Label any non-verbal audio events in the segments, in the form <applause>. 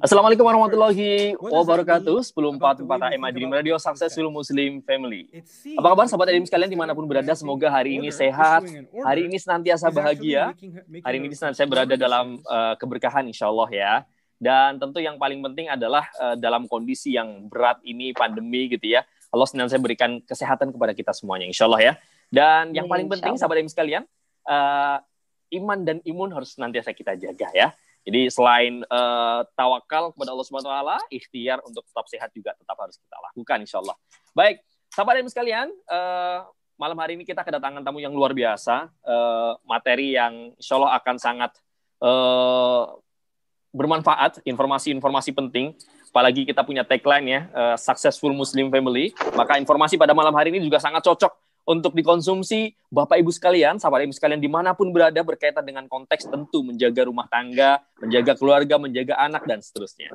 Assalamualaikum warahmatullahi wabarakatuh. 1044 AM Dream Radio Successful Muslim Family. Apa kabar sahabat Dream sekalian di mana pun berada? Semoga hari ini sehat, hari ini senantiasa bahagia, hari ini senantiasa berada dalam uh, keberkahan insya Allah ya. Dan tentu yang paling penting adalah uh, dalam kondisi yang berat ini pandemi gitu ya. Allah senantiasa berikan kesehatan kepada kita semuanya insya Allah ya. Dan yang paling penting sahabat Dream sekalian, uh, iman dan imun harus senantiasa kita jaga ya. Jadi selain uh, tawakal kepada Allah Subhanahu wa taala, ikhtiar untuk tetap sehat juga tetap harus kita lakukan insya Allah. Baik, sahabat dan sekalian, uh, malam hari ini kita kedatangan tamu yang luar biasa, uh, materi yang insya Allah akan sangat uh, bermanfaat, informasi-informasi penting. Apalagi kita punya tagline ya, uh, Successful Muslim Family. Maka informasi pada malam hari ini juga sangat cocok untuk dikonsumsi Bapak Ibu sekalian, sahabat Ibu sekalian di mana pun berada berkaitan dengan konteks tentu menjaga rumah tangga, menjaga keluarga, menjaga anak dan seterusnya.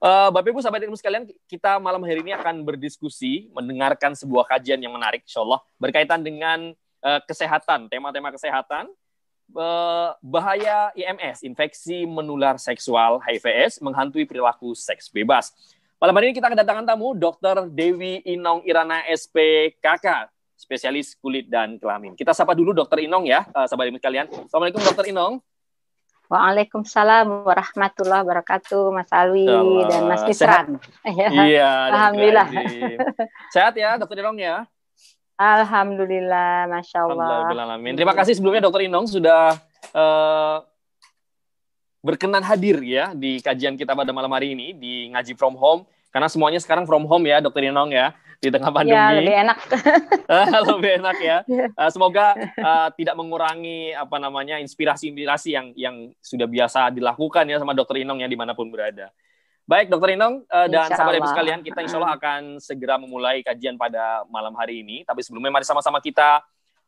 Uh, Bapak Ibu sahabat Ibu sekalian, kita malam hari ini akan berdiskusi, mendengarkan sebuah kajian yang menarik, insya Allah, berkaitan dengan uh, kesehatan, tema-tema kesehatan, uh, bahaya IMS, infeksi menular seksual HIVS, menghantui perilaku seks bebas. Malam hari ini kita kedatangan tamu Dr. Dewi Inong Irana SPKK, spesialis kulit dan kelamin. Kita sapa dulu Dokter Inong ya, uh, sahabat ibu kalian. Assalamualaikum Dokter Inong. Waalaikumsalam warahmatullahi wabarakatuh, Mas Alwi Salam. dan Mas Misran. Iya, Alhamdulillah. <laughs> Sehat ya, Dokter Inong ya. Alhamdulillah, masya Allah. Alhamdulillah, Terima kasih sebelumnya Dokter Inong sudah uh, berkenan hadir ya di kajian kita pada malam hari ini di ngaji from home karena semuanya sekarang from home ya Dokter Inong ya di tengah pandemi. Ya, lebih enak. <laughs> lebih enak ya. Uh, <laughs> semoga uh, tidak mengurangi apa namanya inspirasi-inspirasi yang yang sudah biasa dilakukan ya sama Dokter Inong ya di mana pun berada. Baik, Dokter Inong uh, dan sahabat ibu sekalian, kita insya Allah akan segera memulai kajian pada malam hari ini. Tapi sebelumnya mari sama-sama kita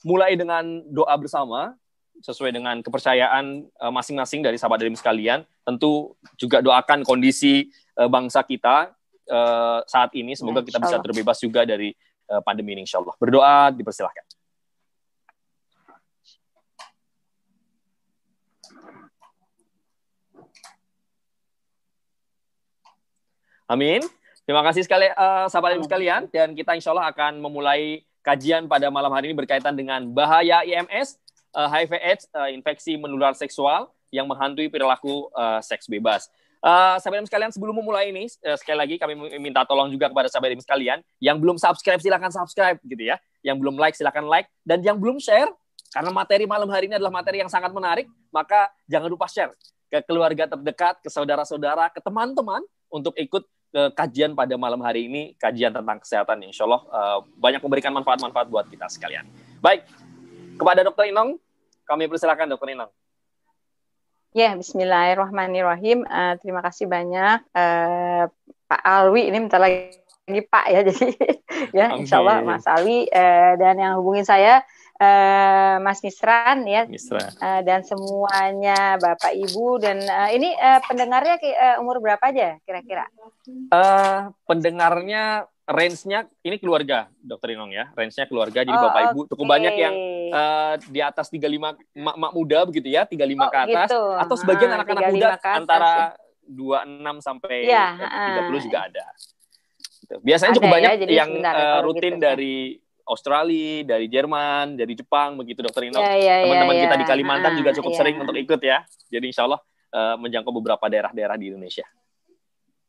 mulai dengan doa bersama sesuai dengan kepercayaan masing-masing dari sahabat ibu sekalian. Tentu juga doakan kondisi bangsa kita uh, saat ini. Semoga kita bisa terbebas juga dari uh, pandemi ini, insya Allah. Berdoa, dipersilahkan. Amin. Terima kasih sekali uh, sahabat ibu sekalian dan kita insya Allah akan memulai kajian pada malam hari ini berkaitan dengan bahaya IMS, uh, HIV/AIDS, uh, infeksi menular seksual yang menghantui perilaku uh, seks bebas. Uh, sahabat sekalian, sebelum memulai ini, uh, sekali lagi kami minta tolong juga kepada sahabat sekalian yang belum subscribe silahkan subscribe gitu ya, yang belum like silahkan like dan yang belum share karena materi malam hari ini adalah materi yang sangat menarik, maka jangan lupa share ke keluarga terdekat, ke saudara-saudara, ke teman-teman untuk ikut ke kajian pada malam hari ini, kajian tentang kesehatan. Insya Allah uh, banyak memberikan manfaat-manfaat buat kita sekalian. Baik, kepada Dokter Inong, kami persilakan Dokter Inong. Ya, Bismillahirrahmanirrahim. Uh, terima kasih banyak uh, Pak Alwi. Ini minta lagi Pak ya, <laughs> jadi ya Insya Allah Mas Alwi uh, dan yang hubungin saya uh, Mas Misran ya, uh, dan semuanya Bapak Ibu dan uh, ini uh, pendengarnya uh, umur berapa aja kira-kira? Uh, pendengarnya range-nya ini keluarga, Dokter Inong ya. Range-nya keluarga jadi oh, Bapak Ibu cukup banyak yang uh, di atas 35 mak-mak muda begitu ya, 35 oh, ke atas gitu. atau sebagian ah, anak-anak muda antara ya. 26 sampai ya, 30 uh, juga ada. Gitu. Biasanya cukup ya, banyak ya, yang uh, rutin gitu. dari Australia, dari Jerman, dari Jepang begitu Dokter Inong. Ya, ya, Teman-teman ya, kita di Kalimantan uh, juga cukup ya. sering untuk ikut ya. Jadi insya Allah uh, menjangkau beberapa daerah-daerah di Indonesia.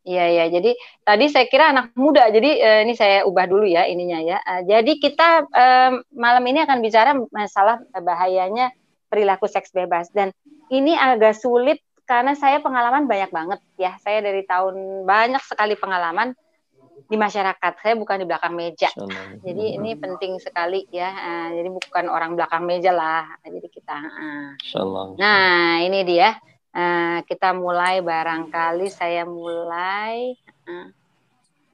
Iya ya, jadi tadi saya kira anak muda, jadi uh, ini saya ubah dulu ya ininya ya. Uh, jadi kita uh, malam ini akan bicara masalah bahayanya perilaku seks bebas dan ini agak sulit karena saya pengalaman banyak banget ya. Saya dari tahun banyak sekali pengalaman di masyarakat. Saya bukan di belakang meja. Jadi ini penting sekali ya. Uh, jadi bukan orang belakang meja lah. Jadi kita. Uh. Nah ini dia Uh, kita mulai barangkali saya mulai uh,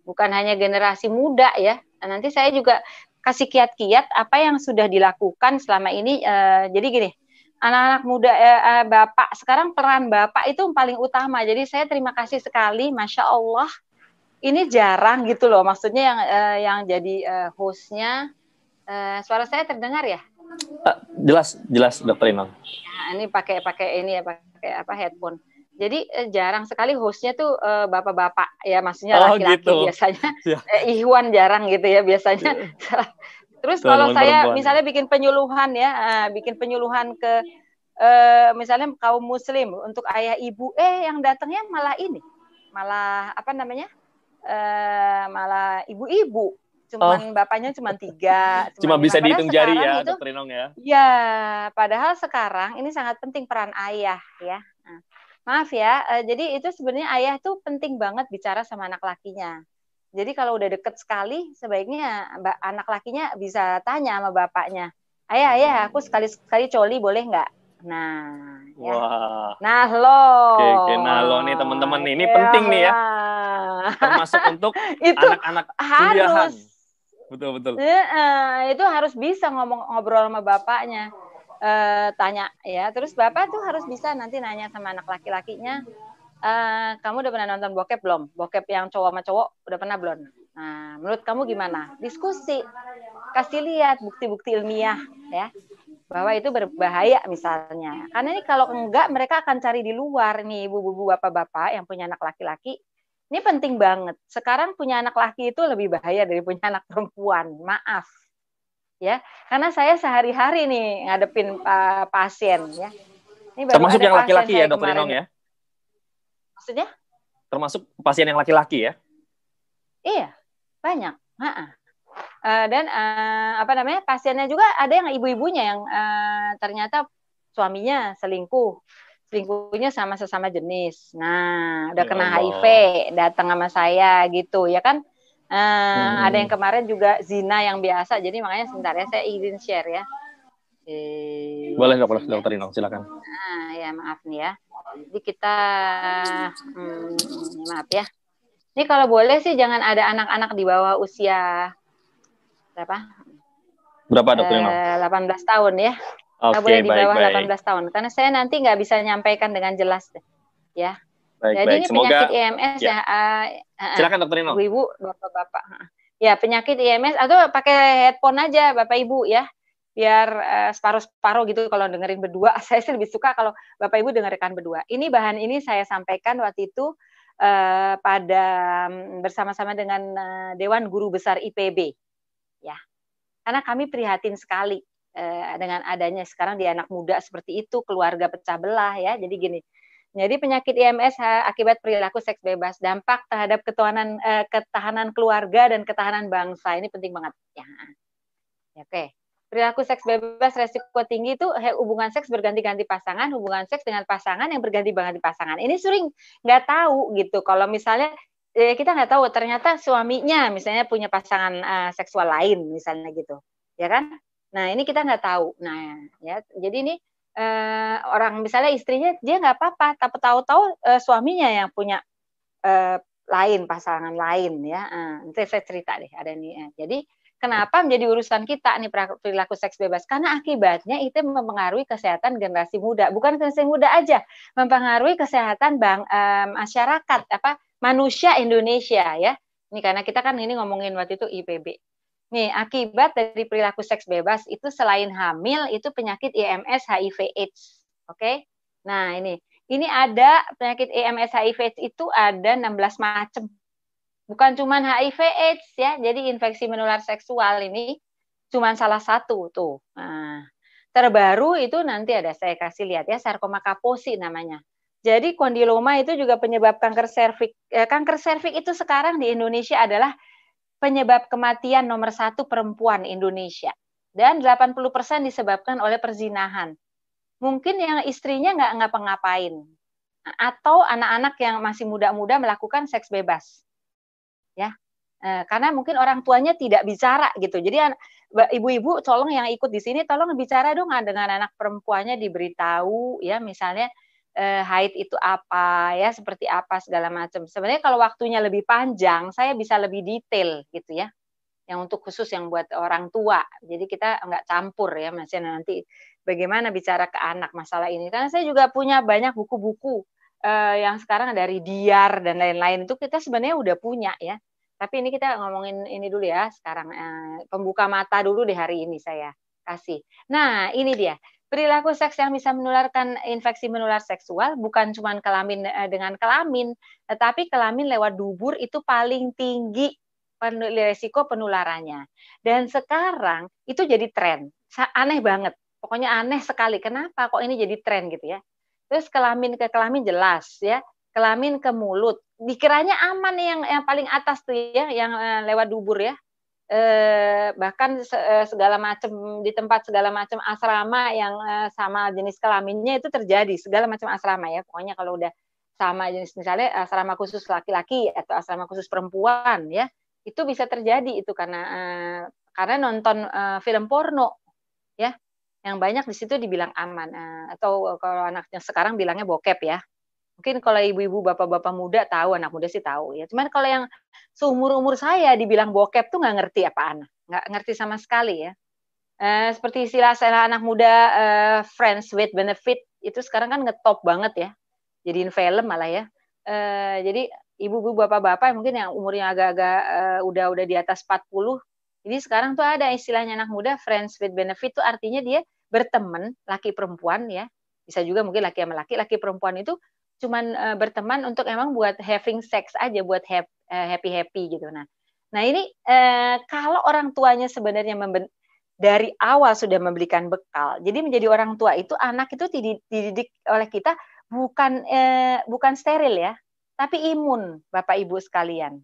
bukan hanya generasi muda ya. Nanti saya juga kasih kiat-kiat apa yang sudah dilakukan selama ini. Uh, jadi gini, anak-anak muda uh, bapak sekarang peran bapak itu paling utama. Jadi saya terima kasih sekali, masya Allah. Ini jarang gitu loh, maksudnya yang uh, yang jadi uh, hostnya. Uh, suara saya terdengar ya? Uh, jelas, jelas, dokter Inong. Nah, ini pakai pakai ini ya, pakai apa headphone. Jadi eh, jarang sekali hostnya tuh eh, bapak-bapak ya, maksudnya oh, laki-laki gitu. biasanya. <laughs> Ya. Eh, Ikhwan jarang gitu ya biasanya. <laughs> Ya. Terus kalau saya perempuan. misalnya bikin penyuluhan ya, uh, bikin penyuluhan ke uh, misalnya kaum muslim untuk ayah ibu, eh yang datangnya malah ini, malah apa namanya? Uh, malah ibu-ibu cuman oh. bapaknya <laughs> cuma tiga. Cuma bisa dihitung jari ya, itu, dokter Inong ya. Ya, padahal sekarang ini sangat penting peran ayah ya. Nah, maaf ya, uh, jadi itu sebenarnya ayah tuh penting banget bicara sama anak lakinya. Jadi kalau udah deket sekali, sebaiknya anak lakinya bisa tanya sama bapaknya, ayah ayah aku sekali sekali coli boleh nggak? Nah, ya. Wah. Nah lo. Oke, oke. Nah lo nih teman-teman nih, ini ya, penting nih ya. Termasuk untuk <laughs> anak-anak kuliahan. Betul betul. Ya, uh, itu harus bisa ngomong ngobrol sama bapaknya. Uh, tanya ya. Terus bapak tuh harus bisa nanti nanya sama anak laki-lakinya uh, kamu udah pernah nonton bokep belum? Bokep yang cowok sama cowok udah pernah belum? Nah, menurut kamu gimana? Diskusi, kasih lihat bukti-bukti ilmiah ya bahwa itu berbahaya misalnya. Karena ini kalau enggak mereka akan cari di luar nih ibu-ibu bapak-bapak yang punya anak laki-laki. Ini penting banget. Sekarang punya anak laki itu lebih bahaya dari punya anak perempuan. Maaf. Ya, karena saya sehari-hari nih ngadepin uh, pasien ya. Ini Termasuk yang laki-laki ya, Dokter Inong ya? Maksudnya? Termasuk pasien yang laki-laki ya? Iya, banyak. Ha-ha. Uh, dan uh, apa namanya pasiennya juga ada yang ibu-ibunya yang uh, ternyata suaminya selingkuh selingkuhnya sama sesama jenis nah udah ya kena HIV datang sama saya gitu ya kan uh, hmm. ada yang kemarin juga zina yang biasa jadi makanya sebentar ya saya izin share ya Eh, boleh nggak boleh dokter Inong silakan. Nah ya maaf nih ya. Jadi kita hmm, maaf ya. Ini kalau boleh sih jangan ada anak-anak di bawah usia berapa? Berapa dokter Inong? Eh, 18 tahun ya. Okay, boleh di bawah baik, 18 tahun karena saya nanti nggak bisa nyampaikan dengan jelas. Ya. Baik, Jadi baik. ini Semoga, penyakit IMS ya. ya uh, Silakan dokter Inong. Ibu-ibu, bapak-bapak. Ya, penyakit IMS atau pakai headphone aja Bapak Ibu ya biar uh, separuh-separuh gitu kalau dengerin berdua. <laughs> Saya sih lebih suka kalau Bapak Ibu dengarkan berdua. Ini bahan ini saya sampaikan waktu itu uh, pada um, bersama-sama dengan uh, Dewan Guru Besar IPB. Ya. Karena kami prihatin sekali dengan adanya sekarang di anak muda seperti itu, keluarga pecah belah ya. Jadi gini. Jadi penyakit IMS akibat perilaku seks bebas, dampak terhadap ketahanan uh, ketahanan keluarga dan ketahanan bangsa ini penting banget. Ya. Oke. Okay perilaku seks bebas resiko tinggi itu hubungan seks berganti-ganti pasangan, hubungan seks dengan pasangan yang berganti-ganti pasangan. Ini sering nggak tahu gitu. Kalau misalnya eh, kita nggak tahu ternyata suaminya misalnya punya pasangan uh, seksual lain misalnya gitu, ya kan? Nah ini kita nggak tahu. Nah ya jadi ini uh, orang misalnya istrinya dia nggak apa-apa, tapi tahu-tahu uh, suaminya yang punya uh, lain pasangan lain ya. Uh, nanti saya cerita deh ada ini. Uh, jadi Kenapa menjadi urusan kita nih perilaku seks bebas? Karena akibatnya itu mempengaruhi kesehatan generasi muda. Bukan generasi muda aja, mempengaruhi kesehatan bang eh, masyarakat apa manusia Indonesia ya. Ini karena kita kan ini ngomongin waktu itu IPB. Nih, akibat dari perilaku seks bebas itu selain hamil itu penyakit IMS HIV AIDS. Oke? Okay? Nah, ini ini ada penyakit IMS HIV AIDS itu ada 16 macam bukan cuma HIV AIDS ya, jadi infeksi menular seksual ini cuma salah satu tuh. Nah, terbaru itu nanti ada saya kasih lihat ya sarkoma kaposi namanya. Jadi kondiloma itu juga penyebab kanker serviks. Eh, kanker serviks itu sekarang di Indonesia adalah penyebab kematian nomor satu perempuan Indonesia. Dan 80% disebabkan oleh perzinahan. Mungkin yang istrinya nggak ngapa-ngapain. Atau anak-anak yang masih muda-muda melakukan seks bebas ya eh, karena mungkin orang tuanya tidak bicara gitu jadi ibu-ibu tolong yang ikut di sini tolong bicara dong dengan anak perempuannya diberitahu ya misalnya eh, haid itu apa ya seperti apa segala macam. Sebenarnya kalau waktunya lebih panjang saya bisa lebih detail gitu ya. Yang untuk khusus yang buat orang tua. Jadi kita nggak campur ya masih nanti bagaimana bicara ke anak masalah ini. Karena saya juga punya banyak buku-buku uh, yang sekarang dari Diar dan lain-lain. Itu kita sebenarnya udah punya ya. Tapi ini kita ngomongin ini dulu ya sekarang. Eh, pembuka mata dulu di hari ini saya kasih. Nah ini dia perilaku seks yang bisa menularkan infeksi menular seksual bukan cuma kelamin eh, dengan kelamin, tetapi kelamin lewat dubur itu paling tinggi resiko penularannya. Dan sekarang itu jadi tren. Aneh banget. Pokoknya aneh sekali. Kenapa kok ini jadi tren gitu ya? Terus kelamin ke kelamin jelas ya. Kelamin ke mulut. Dikiranya aman yang yang paling atas tuh ya, yang eh, lewat dubur ya eh, bahkan eh, segala macam di tempat segala macam asrama yang eh, sama jenis kelaminnya itu terjadi segala macam asrama ya. Pokoknya kalau udah sama jenis misalnya asrama khusus laki-laki atau asrama khusus perempuan ya itu bisa terjadi itu karena eh, karena nonton eh, film porno ya yang banyak di situ dibilang aman. Eh, atau kalau anaknya sekarang bilangnya bokep ya mungkin kalau ibu-ibu bapak-bapak muda tahu anak muda sih tahu ya. Cuman kalau yang seumur umur saya dibilang bokep tuh nggak ngerti apa anak. Nggak ngerti sama sekali ya. Uh, seperti istilah saya anak muda uh, friends with benefit itu sekarang kan ngetop banget ya. Jadiin film malah ya. Uh, jadi ibu-ibu bapak-bapak mungkin yang umurnya agak-agak uh, udah udah di atas 40 jadi sekarang tuh ada istilahnya anak muda friends with benefit tuh artinya dia berteman laki perempuan ya. Bisa juga mungkin laki sama laki laki perempuan itu cuman uh, berteman untuk emang buat having sex aja buat eh, happy happy gitu. Nah nah ini uh, kalau orang tuanya sebenarnya dari awal sudah memberikan bekal jadi menjadi orang tua itu anak itu dididik oleh kita bukan uh, bukan steril ya tapi imun bapak ibu sekalian.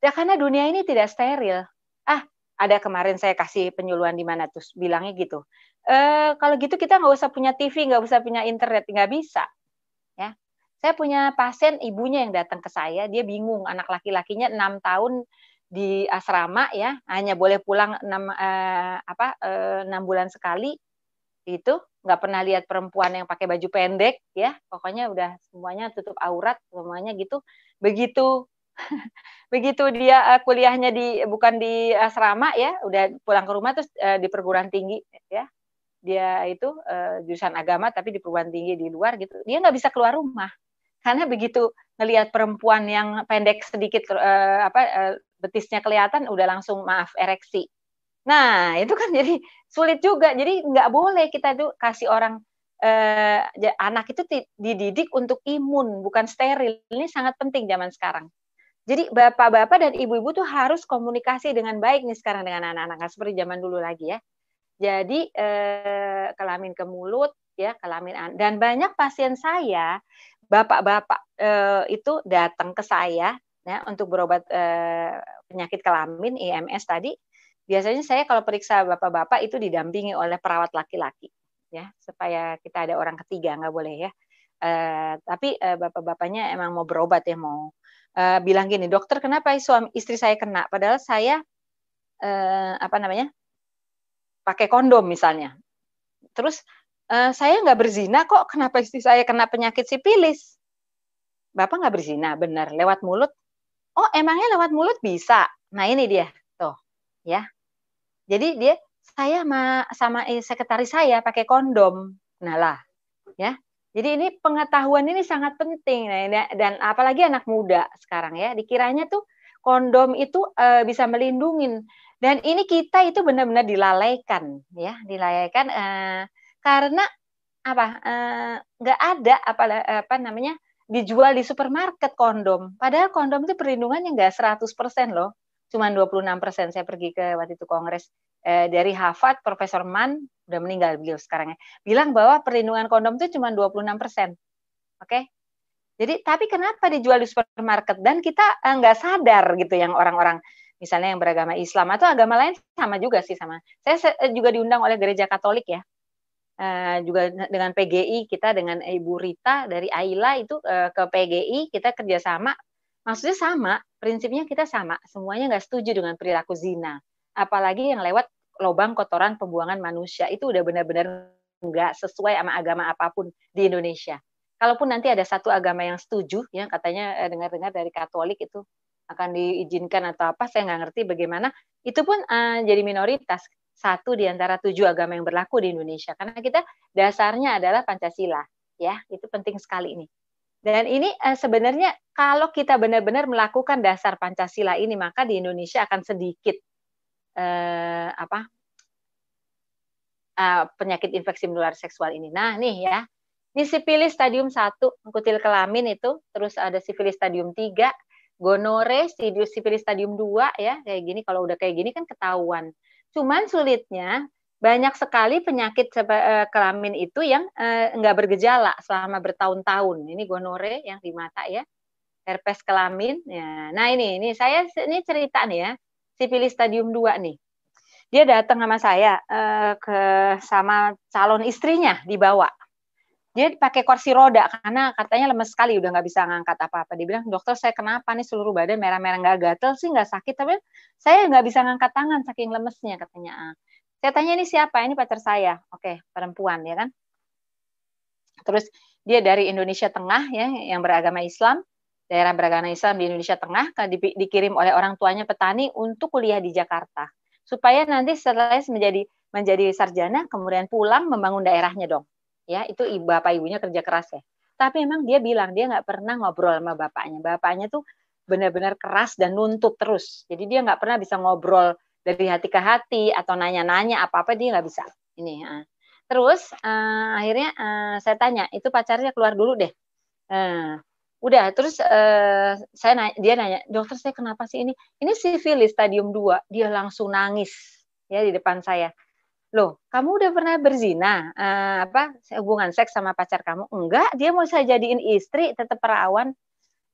Ya karena dunia ini tidak steril. Ah ada kemarin saya kasih penyuluhan di mana terus bilangnya gitu e, kalau gitu kita nggak usah punya TV nggak usah punya internet nggak bisa saya punya pasien ibunya yang datang ke saya, dia bingung anak laki-lakinya enam tahun di asrama ya, hanya boleh pulang enam eh, apa eh, enam bulan sekali, itu. Nggak pernah lihat perempuan yang pakai baju pendek ya, pokoknya udah semuanya tutup aurat semuanya gitu. Begitu. <laughs> Begitu dia uh, kuliahnya di bukan di asrama ya, udah pulang ke rumah terus uh, di perguruan tinggi ya, dia itu uh, jurusan agama tapi di perguruan tinggi di luar gitu, dia nggak bisa keluar rumah karena begitu ngelihat perempuan yang pendek sedikit uh, apa uh, betisnya kelihatan udah langsung maaf ereksi. Nah itu kan jadi sulit juga. Jadi nggak boleh kita tuh kasih orang uh, anak itu dididik untuk imun bukan steril. Ini sangat penting zaman sekarang. Jadi bapak-bapak dan ibu-ibu tuh harus komunikasi dengan baik nih sekarang dengan anak-anak seperti zaman dulu lagi ya. Jadi eh, kelamin ke mulut ya kelamin dan banyak pasien saya bapak-bapak uh, itu datang ke saya ya untuk berobat uh, penyakit kelamin IMS tadi. Biasanya saya kalau periksa bapak-bapak itu didampingi oleh perawat laki-laki ya supaya kita ada orang ketiga nggak boleh ya. Uh, tapi uh, bapak-bapaknya emang mau berobat ya mau uh, bilang gini dokter kenapa suami istri saya kena? Padahal saya uh, apa namanya pakai kondom misalnya. Terus uh, saya nggak berzina kok. Kenapa istri saya kena penyakit sipilis? Bapak nggak berzina? Benar. Lewat mulut? Oh emangnya lewat mulut bisa? Nah ini dia. Tuh ya. Jadi dia saya sama sama sekretaris saya pakai kondom. Nah lah ya. Jadi ini pengetahuan ini sangat penting. Nah, dan apalagi anak muda sekarang ya. Dikiranya tuh kondom itu uh, bisa melindungi. Dan ini kita itu benar-benar dilalaikan ya. Dilalaikan uh, karena apa? Eh, nggak uh, ada apa apa namanya dijual di supermarket kondom. Padahal kondom itu perlindungannya nggak 100% loh. Cuma 26% saya pergi ke waktu itu kongres eh, dari Harvard Profesor Mann udah meninggal beliau sekarang ya bilang bahwa perlindungan kondom itu cuma 26% oke? Okay? jadi tapi kenapa dijual di supermarket? Dan kita eh, sadar gitu yang orang-orang misalnya yang beragama Islam atau agama lain sama juga sih sama. Saya juga diundang oleh gereja Katolik ya uh, juga dengan PGI kita dengan Ibu Rita dari Aila itu uh, ke PGI kita kerjasama. Maksudnya sama prinsipnya kita sama. Semuanya nggak setuju dengan perilaku zina. Apalagi yang lewat lubang kotoran pembuangan manusia. Itu udah benar-benar nggak sesuai sama agama apa pun di Indonesia. Kalaupun nanti ada satu agama yang setuju, ya katanya dengar-dengar dari Katolik itu akan diizinkan atau apa, saya nggak ngerti bagaimana. Itu pun uh, jadi minoritas satu di antara tujuh agama yang berlaku di Indonesia. Karena kita dasarnya adalah Pancasila, ya itu penting sekali ini. Dan ini eh, sebenarnya kalau kita benar-benar melakukan dasar Pancasila ini, maka di Indonesia akan sedikit eh, apa uh, penyakit infeksi menular seksual ini. Nah, nih ya. Ini sifilis stadium 1, kutil kelamin itu, terus ada sifilis stadium 3, gonore, sifilis stadium 2 ya, kayak gini kalau udah kayak gini kan ketahuan. Cuman sulitnya banyak sekali penyakit uh, kelamin itu yang uh, nggak bergejala selama bertahun-tahun. Ini gonore yang di mata ya, herpes kelamin. Ya. Nah ini, ini saya ini cerita nih ya, sifilis stadium 2 nih dia datang sama saya uh, ke sama calon istrinya dibawa dia pakai kursi roda karena katanya lemes sekali udah nggak bisa ngangkat apa-apa. Dia bilang dokter saya kenapa nih seluruh badan merah-merah nggak gatel sih nggak sakit? Tapi saya nggak bisa ngangkat tangan saking lemesnya katanya. Ah. saya tanya ini siapa? Ini pacar saya. Oke perempuan ya kan? Terus dia dari Indonesia Tengah ya yang beragama Islam daerah beragama Islam di Indonesia Tengah di, dikirim oleh orang tuanya petani untuk kuliah di Jakarta. Supaya nanti setelah menjadi menjadi sarjana kemudian pulang membangun daerahnya dong ya itu ibu bapak ibunya kerja keras ya. Tapi emang dia bilang dia nggak pernah ngobrol sama bapaknya. Bapaknya tuh benar-benar keras dan nuntut terus. Jadi dia nggak pernah bisa ngobrol dari hati ke hati atau nanya-nanya apa-apa dia nggak bisa. Ini ya. terus uh, akhirnya uh, saya tanya itu pacarnya keluar dulu deh. Uh, udah terus uh, saya nanya, dia nanya dokter saya kenapa sih ini? Ini sifilis stadium 2 dia langsung nangis ya di depan saya loh kamu udah pernah berzina? Uh, apa hubungan seks sama pacar kamu? Enggak dia mau saya jadiin istri tetap perawan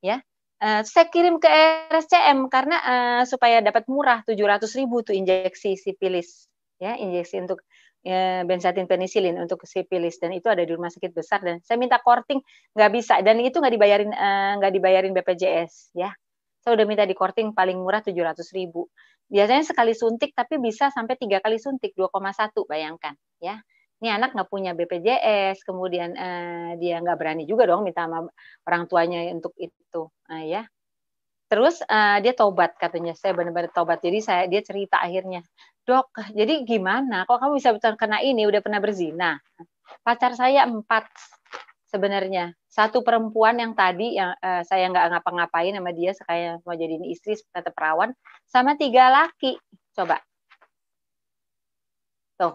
ya. Uh, saya kirim ke RSCM karena uh, supaya dapat murah 700 ribu tuh injeksi sifilis ya injeksi untuk ya, benzatin penisilin untuk sifilis dan itu ada di rumah sakit besar dan saya minta korting nggak bisa dan itu nggak dibayarin eh, nggak uh, dibayarin BPJS ya saya udah minta di korting paling murah tujuh ratus ribu. Biasanya sekali suntik tapi bisa sampai tiga kali suntik 2,1 bayangkan ya. Ini anak nggak punya BPJS kemudian uh, dia nggak berani juga dong minta sama orang tuanya untuk itu uh, ya. Terus uh, dia tobat katanya saya benar-benar tobat jadi saya dia cerita akhirnya dok jadi gimana? Kok kamu bisa kena ini? Udah pernah berzina? Pacar saya empat sebenarnya. Satu perempuan yang tadi yang uh, saya nggak ngapa-ngapain sama dia sekaya mau jadi istri tetap perawan sama tiga laki. Coba. Tuh.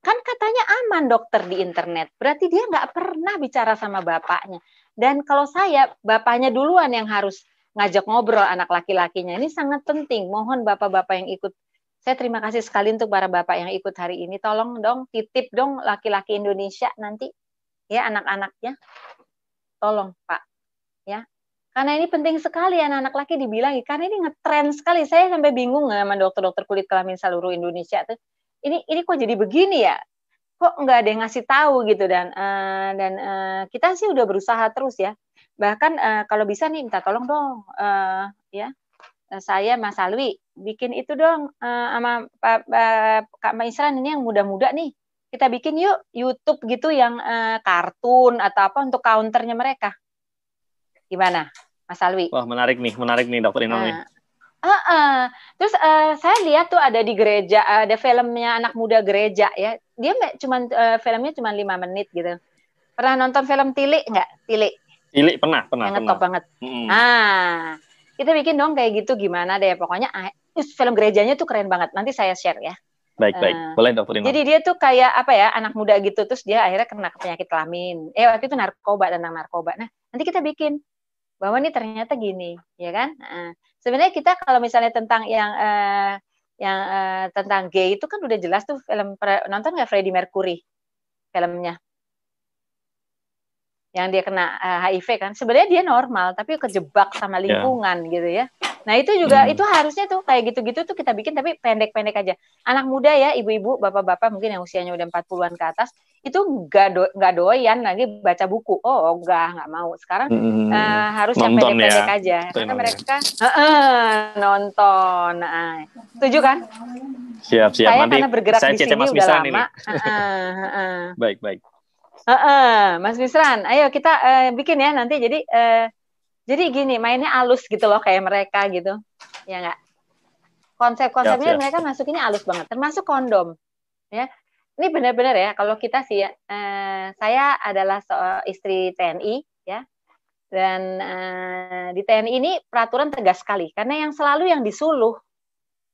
Kan katanya aman dokter di internet. Berarti dia nggak pernah bicara sama bapaknya. Dan kalau saya bapaknya duluan yang harus ngajak ngobrol anak laki-lakinya. Ini sangat penting. Mohon bapak-bapak yang ikut. Saya terima kasih sekali untuk para bapak yang ikut hari ini. Tolong dong titip dong laki-laki Indonesia nanti ya anak-anaknya. Tolong Pak ya. Karena ini penting sekali anak-anak laki dibilang karena ini ngetren sekali. Saya sampai bingung sama dokter-dokter kulit kelamin seluruh Indonesia tuh. Ini ini kok jadi begini ya? Kok nggak ada yang ngasih tahu gitu dan uh, dan uh, kita sih udah berusaha terus ya. Bahkan uh, kalau bisa nih minta tolong dong uh, ya saya Mas Alwi bikin itu dong uh, sama Pak, uh, Kak Maisran ini yang muda-muda nih kita bikin yuk YouTube gitu yang uh, kartun atau apa untuk counternya mereka gimana Mas Alwi? Wah menarik nih menarik nih dokter Inul uh, Uh, uh. Terus uh, saya lihat tuh ada di gereja, ada filmnya anak muda gereja ya. Dia cuma uh, filmnya cuma lima menit gitu. Pernah nonton film Tilik nggak? Tilik? Tilik pernah, pernah. Yang pernah. banget. Mm. Ah, kita bikin dong kayak gitu gimana deh pokoknya ah, film gerejanya tuh keren banget nanti saya share ya baik baik. Uh, boleh dokter jadi dia tuh kayak apa ya anak muda gitu terus dia akhirnya kena penyakit kelamin. Eh waktu itu narkoba tentang narkoba. Nah nanti kita bikin bahwa nih ternyata gini ya kan? Sebenarnya kita kalau misalnya tentang yang uh, yang uh, tentang gay itu kan udah jelas tuh film nonton nggak Freddie Mercury filmnya? Yang dia kena uh, eh, HIV kan? Sebenarnya dia normal tapi kejebak sama ya. lingkungan yeah. gitu ya nah itu juga hmm. itu harusnya tuh kayak gitu-gitu tuh kita bikin tapi pendek-pendek aja anak muda ya ibu-ibu bapak-bapak mungkin yang usianya udah 40-an ke atas itu nggak do, nggak doyan lagi baca buku oh enggak nggak mau sekarang hmm. uh, harus yang pendek-pendek ya. aja karena mereka uh, uh, nonton nah, setuju kan siap siap saya Nanti karena bergerak saya di sini udah lama ini. Uh, uh, uh. baik baik Uh, uh, Mas Misran, ayo kita uh, bikin ya nanti. Jadi uh, jadi gini, mainnya alus gitu loh kayak mereka gitu, ya nggak? Konsep-konsepnya mereka masukinnya alus banget, termasuk kondom, ya. Ini benar-benar ya, kalau kita sih ya, uh, saya adalah istri TNI, ya, dan uh, di TNI ini peraturan tegas sekali, karena yang selalu yang disuluh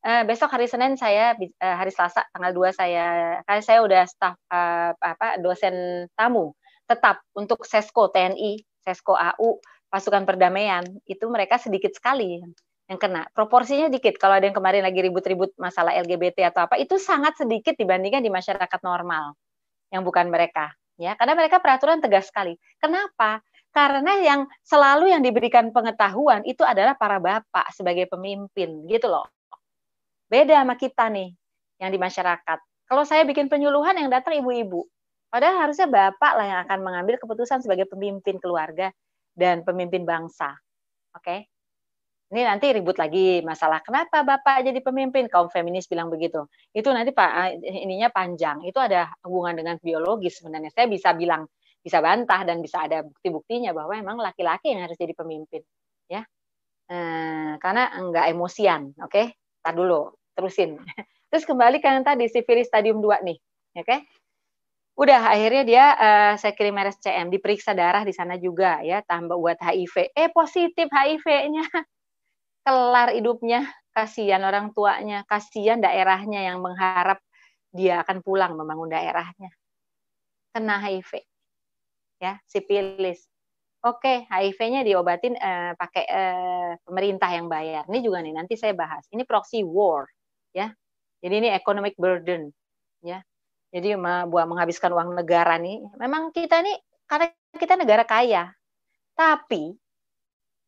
uh, besok hari Senin saya uh, hari Selasa tanggal 2 saya kan saya udah staf uh, apa dosen tamu tetap untuk Sesko TNI, Sesko AU, pasukan perdamaian itu mereka sedikit sekali yang kena. Proporsinya dikit. Kalau ada yang kemarin lagi ribut-ribut masalah LGBT atau apa, itu sangat sedikit dibandingkan di masyarakat normal yang bukan mereka. Ya, karena mereka peraturan tegas sekali. Kenapa? Karena yang selalu yang diberikan pengetahuan itu adalah para bapak sebagai pemimpin, gitu loh. Beda sama kita nih yang di masyarakat. Kalau saya bikin penyuluhan yang datang ibu-ibu, padahal harusnya bapak lah yang akan mengambil keputusan sebagai pemimpin keluarga dan pemimpin bangsa. Oke? Okay? Ini nanti ribut lagi masalah kenapa bapak jadi pemimpin kaum feminis bilang begitu. Itu nanti pak ininya panjang. Itu ada hubungan dengan biologis sebenarnya. Saya bisa bilang bisa bantah dan bisa ada bukti-buktinya bahwa memang laki-laki yang harus jadi pemimpin ya eh, karena enggak emosian oke okay? tar dulu terusin <laughs> terus kembali ke yang tadi sifilis stadium 2 nih oke okay? Udah akhirnya dia uh, saya kirim RSCM diperiksa darah di sana juga ya tambah buat HIV eh positif HIV-nya <laughs> kelar hidupnya kasihan orang tuanya kasihan daerahnya yang mengharap dia akan pulang membangun daerahnya kena HIV ya sipilis. Oke, HIV-nya diobatin uh, pakai uh, pemerintah yang bayar. Ini juga nih nanti saya bahas. Ini proxy war, ya. Jadi ini economic burden, ya. Jadi buat menghabiskan uang negara nih. Memang kita nih karena kita negara kaya, tapi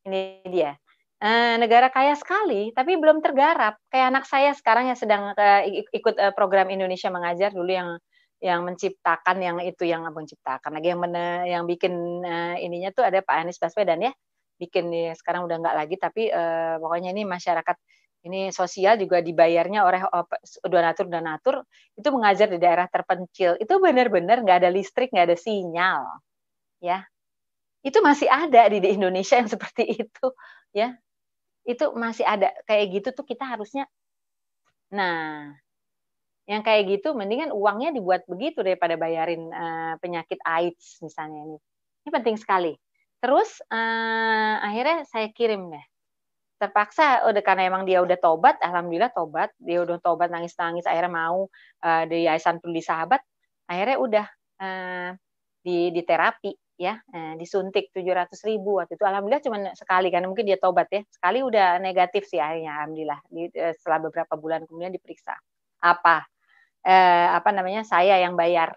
ini dia uh, negara kaya sekali, tapi belum tergarap. Kayak anak saya sekarang yang sedang uh, ikut uh, program Indonesia mengajar dulu yang yang menciptakan yang itu yang menciptakan lagi yang mene, yang bikin ininya tuh ada Pak Anies Baswedan ya bikin nih sekarang udah nggak lagi tapi uh, pokoknya ini masyarakat ini sosial juga dibayarnya oleh donatur donatur itu mengajar di daerah terpencil itu benar-benar nggak ada listrik nggak ada sinyal ya itu masih ada di, di Indonesia yang seperti itu ya itu masih ada kayak gitu tuh kita harusnya nah yang kayak gitu mendingan uangnya dibuat begitu daripada bayarin uh, penyakit AIDS misalnya ini. Ini penting sekali. Terus uh, akhirnya saya kirim deh. Terpaksa udah karena emang dia udah tobat, alhamdulillah tobat, dia udah tobat nangis-nangis akhirnya mau uh, di Yayasan Peduli Sahabat, akhirnya udah uh, di di terapi ya, uh, disuntik 700 ribu waktu itu. Alhamdulillah cuma sekali karena mungkin dia tobat ya. Sekali udah negatif sih akhirnya alhamdulillah. Di, uh, setelah beberapa bulan kemudian diperiksa. Apa? Eh, apa namanya saya yang bayar.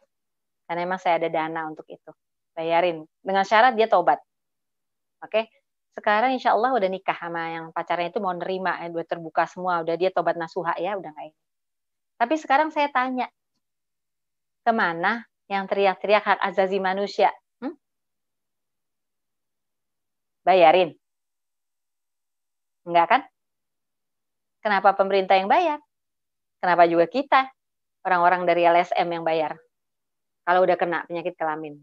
Karena memang saya ada dana untuk itu. Bayarin. Dengan syarat dia tobat. Oke sekarang insya Allah udah nikah sama yang pacarnya itu mau nerima ya udah terbuka semua udah dia tobat nasuha ya udah nggak ini. Tapi sekarang saya tanya ke mana yang teriak-teriak hak azazi manusia? Hmm? bayarin. Enggak kan? Kenapa pemerintah yang bayar? Kenapa juga kita orang-orang dari LSM yang bayar? Kalau udah kena penyakit kelamin.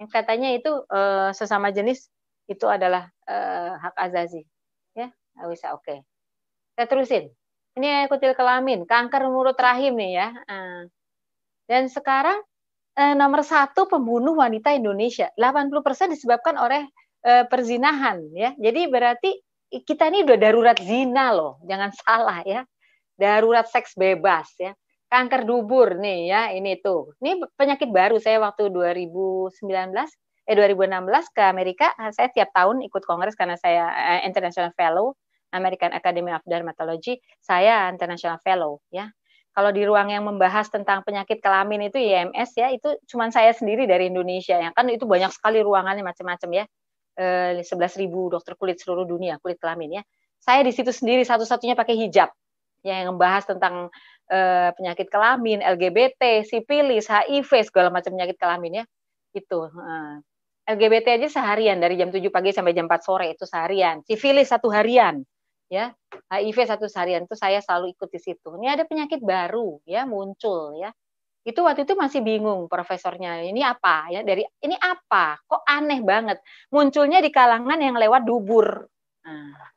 Yang katanya itu uh, sesama jenis itu adalah uh, hak azazi. Ya, bisa oke. Okay. Saya terusin. Ini kutil kelamin, kanker mulut rahim nih ya. Uh, dan sekarang uh, nomor satu pembunuh wanita Indonesia. 80% disebabkan oleh uh, perzinahan ya. Jadi berarti kita ini udah darurat zina loh. Jangan <laughs> salah ya. Darurat seks bebas ya kanker dubur nih ya ini tuh. Ini penyakit baru saya waktu 2019 eh 2016 ke Amerika saya tiap tahun ikut kongres karena saya uh, international fellow American Academy of Dermatology, saya international fellow ya. Kalau di ruang yang membahas tentang penyakit kelamin itu IMS ya, itu cuma saya sendiri dari Indonesia ya. Kan itu banyak sekali ruangannya macam-macam ya. Eh, 11.000 dokter kulit seluruh dunia, kulit kelamin ya. Saya di situ sendiri satu-satunya pakai hijab ya, yang membahas tentang eh, penyakit kelamin, LGBT, sipilis, HIV, segala macam penyakit kelamin ya. Itu. Eh. LGBT aja seharian dari jam 7 pagi sampai jam 4 sore itu seharian. Sifilis satu harian. Ya. HIV satu harian itu saya selalu ikut di situ. Ini ada penyakit baru ya muncul ya. Itu waktu itu masih bingung profesornya. Ini apa ya? Dari ini apa? Kok aneh banget. Munculnya di kalangan yang lewat dubur. Nah,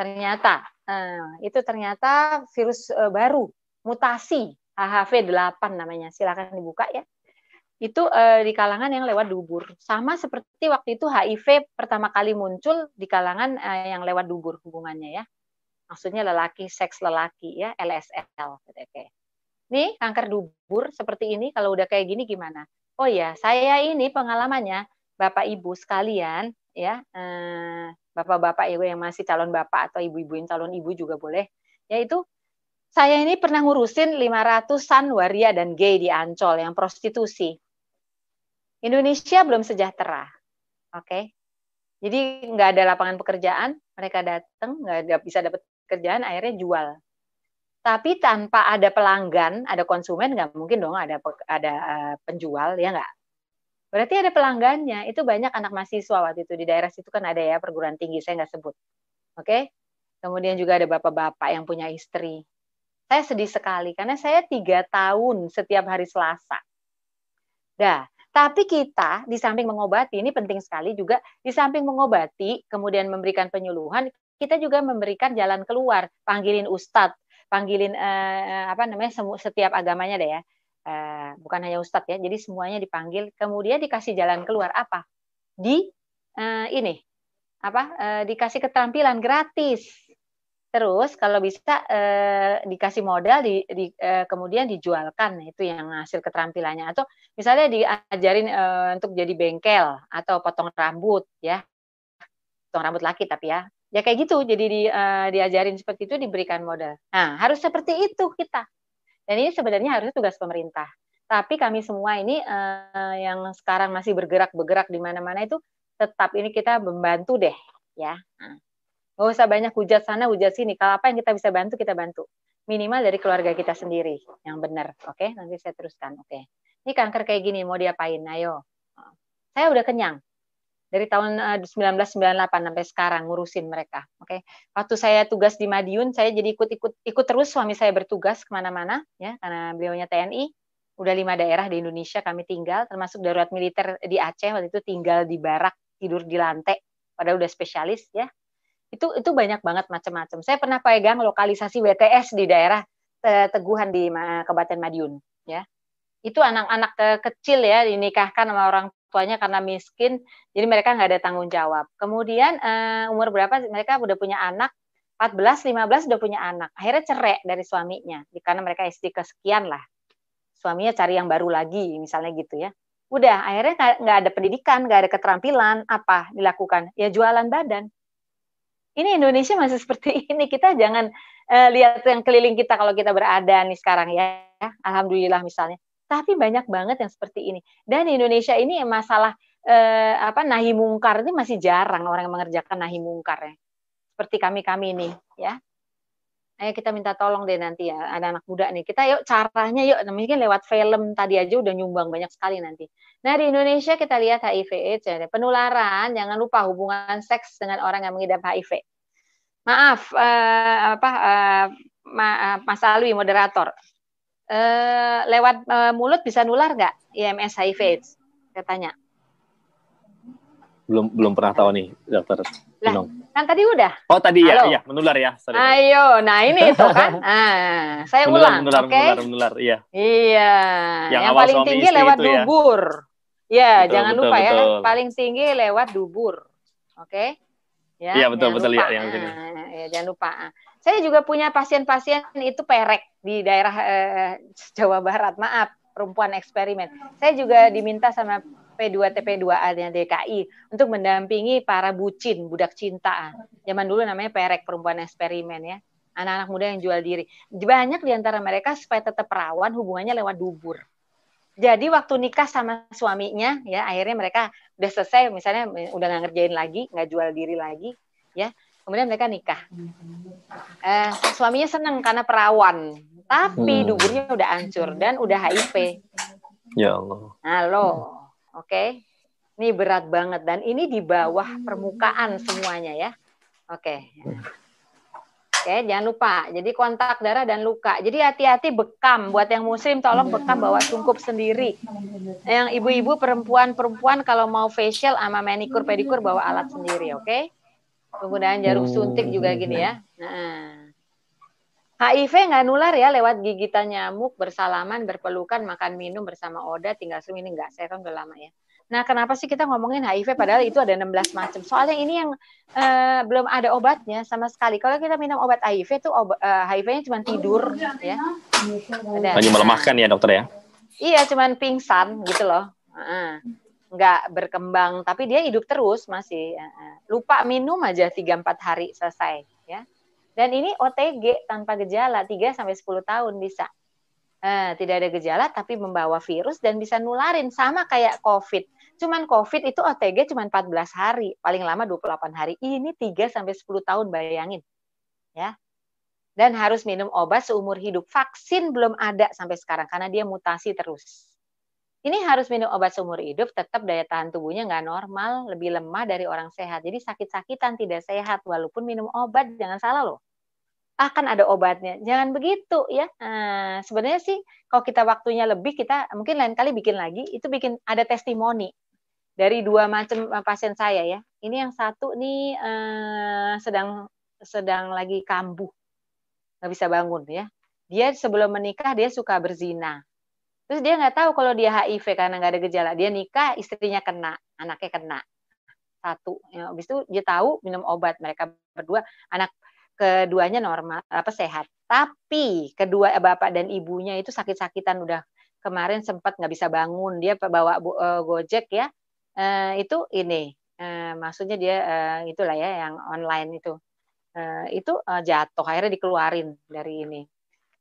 ternyata nah, itu ternyata virus uh, baru mutasi HHV8 namanya. Silakan dibuka ya. Itu eh, di kalangan yang lewat dubur. Sama seperti waktu itu HIV pertama kali muncul di kalangan eh, yang lewat dubur hubungannya ya. maksudnya lelaki seks lelaki ya LSL oke nih kanker dubur seperti ini kalau udah kayak gini gimana oh ya saya ini pengalamannya bapak ibu sekalian ya eh, bapak-bapak ibu yang masih calon bapak atau ibu-ibu yang calon ibu juga boleh yaitu saya ini pernah ngurusin 500-an waria dan gay di Ancol yang prostitusi. Indonesia belum sejahtera. Oke. Okay? Jadi nggak ada lapangan pekerjaan, mereka datang nggak bisa dapat kerjaan, akhirnya jual. Tapi tanpa ada pelanggan, ada konsumen nggak mungkin dong ada ada eh, penjual ya nggak. Berarti ada pelanggannya. Itu banyak anak mahasiswa waktu itu di daerah situ kan ada ya perguruan tinggi saya nggak sebut. Oke. Okay? Kemudian juga ada bapak-bapak yang punya istri. Saya sedih sekali karena saya tiga tahun setiap hari Selasa. Dah, tapi kita di samping mengobati ini penting sekali juga di samping mengobati kemudian memberikan penyuluhan kita juga memberikan jalan keluar. Panggilin ustadz panggilin eh, apa namanya setiap agamanya deh ya. Eh, bukan hanya ustadz ya jadi semuanya dipanggil kemudian dikasih jalan keluar. Apa? Di eh, ini apa eh, dikasih keterampilan gratis Terus kalau bisa eh, dikasih modal, di, di, eh, kemudian dijualkan, nah, itu yang hasil keterampilannya. Atau misalnya diajarin eh, untuk jadi bengkel atau potong rambut, ya, potong rambut laki tapi ya, ya kayak gitu. Jadi di, eh, diajarin seperti itu diberikan modal. Nah harus seperti itu kita. Dan ini sebenarnya harusnya tugas pemerintah. Tapi kami semua ini eh, yang sekarang masih bergerak-bergerak di mana-mana itu tetap ini kita membantu deh, ya. Nah Gak usah banyak hujat sana, hujat sini. Kalau apa yang kita bisa bantu, kita bantu. Minimal dari keluarga kita sendiri yang benar. Oke, nanti saya teruskan. Oke. Ini kanker kayak gini, mau diapain? Ayo. Saya udah kenyang. Dari tahun 1998 eh, sampai sekarang ngurusin mereka. Oke. Waktu saya tugas di Madiun, saya jadi ikut-ikut ikut terus suami saya bertugas ke mana-mana, ya, karena beliaunya TNI. Udah lima daerah di Indonesia kami tinggal, termasuk darurat militer di Aceh waktu itu tinggal di barak, tidur di lantai, padahal udah spesialis ya itu itu banyak banget macam-macam. Saya pernah pegang lokalisasi WTS di daerah Teguhan di Kabupaten Madiun, ya. Itu anak-anak kecil ya dinikahkan sama orang tuanya karena miskin, jadi mereka nggak ada tanggung jawab. Kemudian uh, umur berapa mereka udah punya anak, 14, 15 udah punya anak. Akhirnya cerai dari suaminya, karena mereka istri kesekian lah. Suaminya cari yang baru lagi, misalnya gitu ya. Udah, akhirnya nggak ada pendidikan, nggak ada keterampilan, apa dilakukan? Ya jualan badan ini Indonesia masih seperti <laughs> ini. Kita jangan uh, lihat yang keliling kita kalau kita berada nih sekarang ya. Alhamdulillah misalnya. Tapi banyak banget yang seperti ini. Dan Indonesia ini masalah uh, apa nahi mungkar ini masih jarang orang yang mengerjakan nahi mungkar ya. Seperti kami-kami nih ya. Ayo kita minta tolong deh nanti ya, ada anak muda nih. Kita yuk caranya yuk, mungkin lewat film tadi aja udah nyumbang banyak sekali nanti. Nah di Indonesia kita lihat HIV AIDS, ya, penularan, jangan lupa hubungan seks dengan orang yang mengidap HIV. Maaf, uh, apa uh, ma uh, Mas Alwi moderator, uh, lewat uh, mulut bisa nular nggak IMS HIV AIDS? Katanya. Belum belum pernah tahu nih, dokter. Lah, Kan tadi udah. Oh tadi ya, iya menular ya. Sorry, Ayo, nah ini itu kan. <laughs> Ah, saya menular, ulang, menular? Okay? Menular, menular, iya. Iya. Yang, yang paling tinggi lewat ya. dubur. Ya, betul, jangan betul, lupa ya, betul. ya, paling tinggi lewat dubur. Oke? Okay? Ya, iya betul betul lupa. ya yang sini. Ah, ya, jangan lupa. Saya juga punya pasien-pasien itu perek di daerah eh, Jawa Barat. Maaf, perempuan eksperimen. Saya juga diminta sama P2 TP2A nya DKI untuk mendampingi para bucin, budak cinta. Zaman dulu namanya perek perempuan eksperimen ya. Anak-anak muda yang jual diri. Banyak di antara mereka supaya tetap perawan hubungannya lewat dubur. Jadi waktu nikah sama suaminya ya akhirnya mereka udah selesai misalnya udah nggak ngerjain lagi, nggak jual diri lagi ya. Kemudian mereka nikah. Eh, suaminya senang karena perawan, tapi hmm. duburnya udah hancur dan udah HIV. Ya Allah. Halo. Oke. Okay? Ini berat banget dan ini di bawah permukaan semuanya ya. Oke. Okay. Oke, okay, jangan lupa. Jadi kontak darah dan luka. Jadi hati-hati bekam. Buat yang muslim tolong bekam bawa sungkup sendiri. Yang ibu-ibu perempuan-perempuan kalau mau facial sama manikur pedikur bawa alat sendiri, oke? Okay? Penggunaan jarum suntik juga gini ya. Nah. HIV nggak nular ya lewat gigitan nyamuk, bersalaman, berpelukan, makan minum bersama Oda, tinggal sum ini nggak. Saya kan udah lama ya. Nah, kenapa sih kita ngomongin HIV padahal itu ada 16 macam? Soalnya ini yang uh, belum ada obatnya sama sekali. Kalau kita minum obat HIV itu uh, eh, HIV-nya cuma tidur ya. Hanya melemahkan ya, dokter ya? Iya, cuma pingsan gitu loh. Uh, nggak berkembang, tapi dia hidup terus masih. Uh, lupa minum aja 3 4 hari selesai. Dan ini OTG tanpa gejala 3 sampai 10 tahun bisa. Uh, tidak ada gejala tapi membawa virus dan bisa nularin sama kayak COVID Cuman COVID itu OTG cuma 14 hari, paling lama 28 hari. Ini 3 sampai 10 tahun bayangin. Ya. Dan harus minum obat seumur hidup. Vaksin belum ada sampai sekarang karena dia mutasi terus. Ini harus minum obat seumur hidup, tetap daya tahan tubuhnya nggak normal, lebih lemah dari orang sehat. Jadi sakit-sakitan tidak sehat, walaupun minum obat, jangan salah loh akan ada obatnya. Jangan begitu ya. Nah, sebenarnya sih kalau kita waktunya lebih kita mungkin lain kali bikin lagi itu bikin ada testimoni dari dua macam eh, pasien saya ya. Ini yang satu nih eh, sedang sedang lagi kambuh, nggak bisa bangun ya. Dia sebelum menikah dia suka berzina. Terus dia nggak tahu kalau dia HIV karena nggak ada gejala. Dia nikah, istrinya kena, anaknya kena. Satu. Ya, habis itu dia tahu minum obat. Mereka berdua, anak keduanya normal, apa sehat. Tapi kedua eh, bapak dan ibunya itu sakit-sakitan. Udah kemarin sempat nggak bisa bangun. Dia bawa uh, gojek ya, uh, itu ini uh, maksudnya dia uh, itulah ya yang online itu. Uh, itu uh, jatuh. Akhirnya dikeluarin dari ini.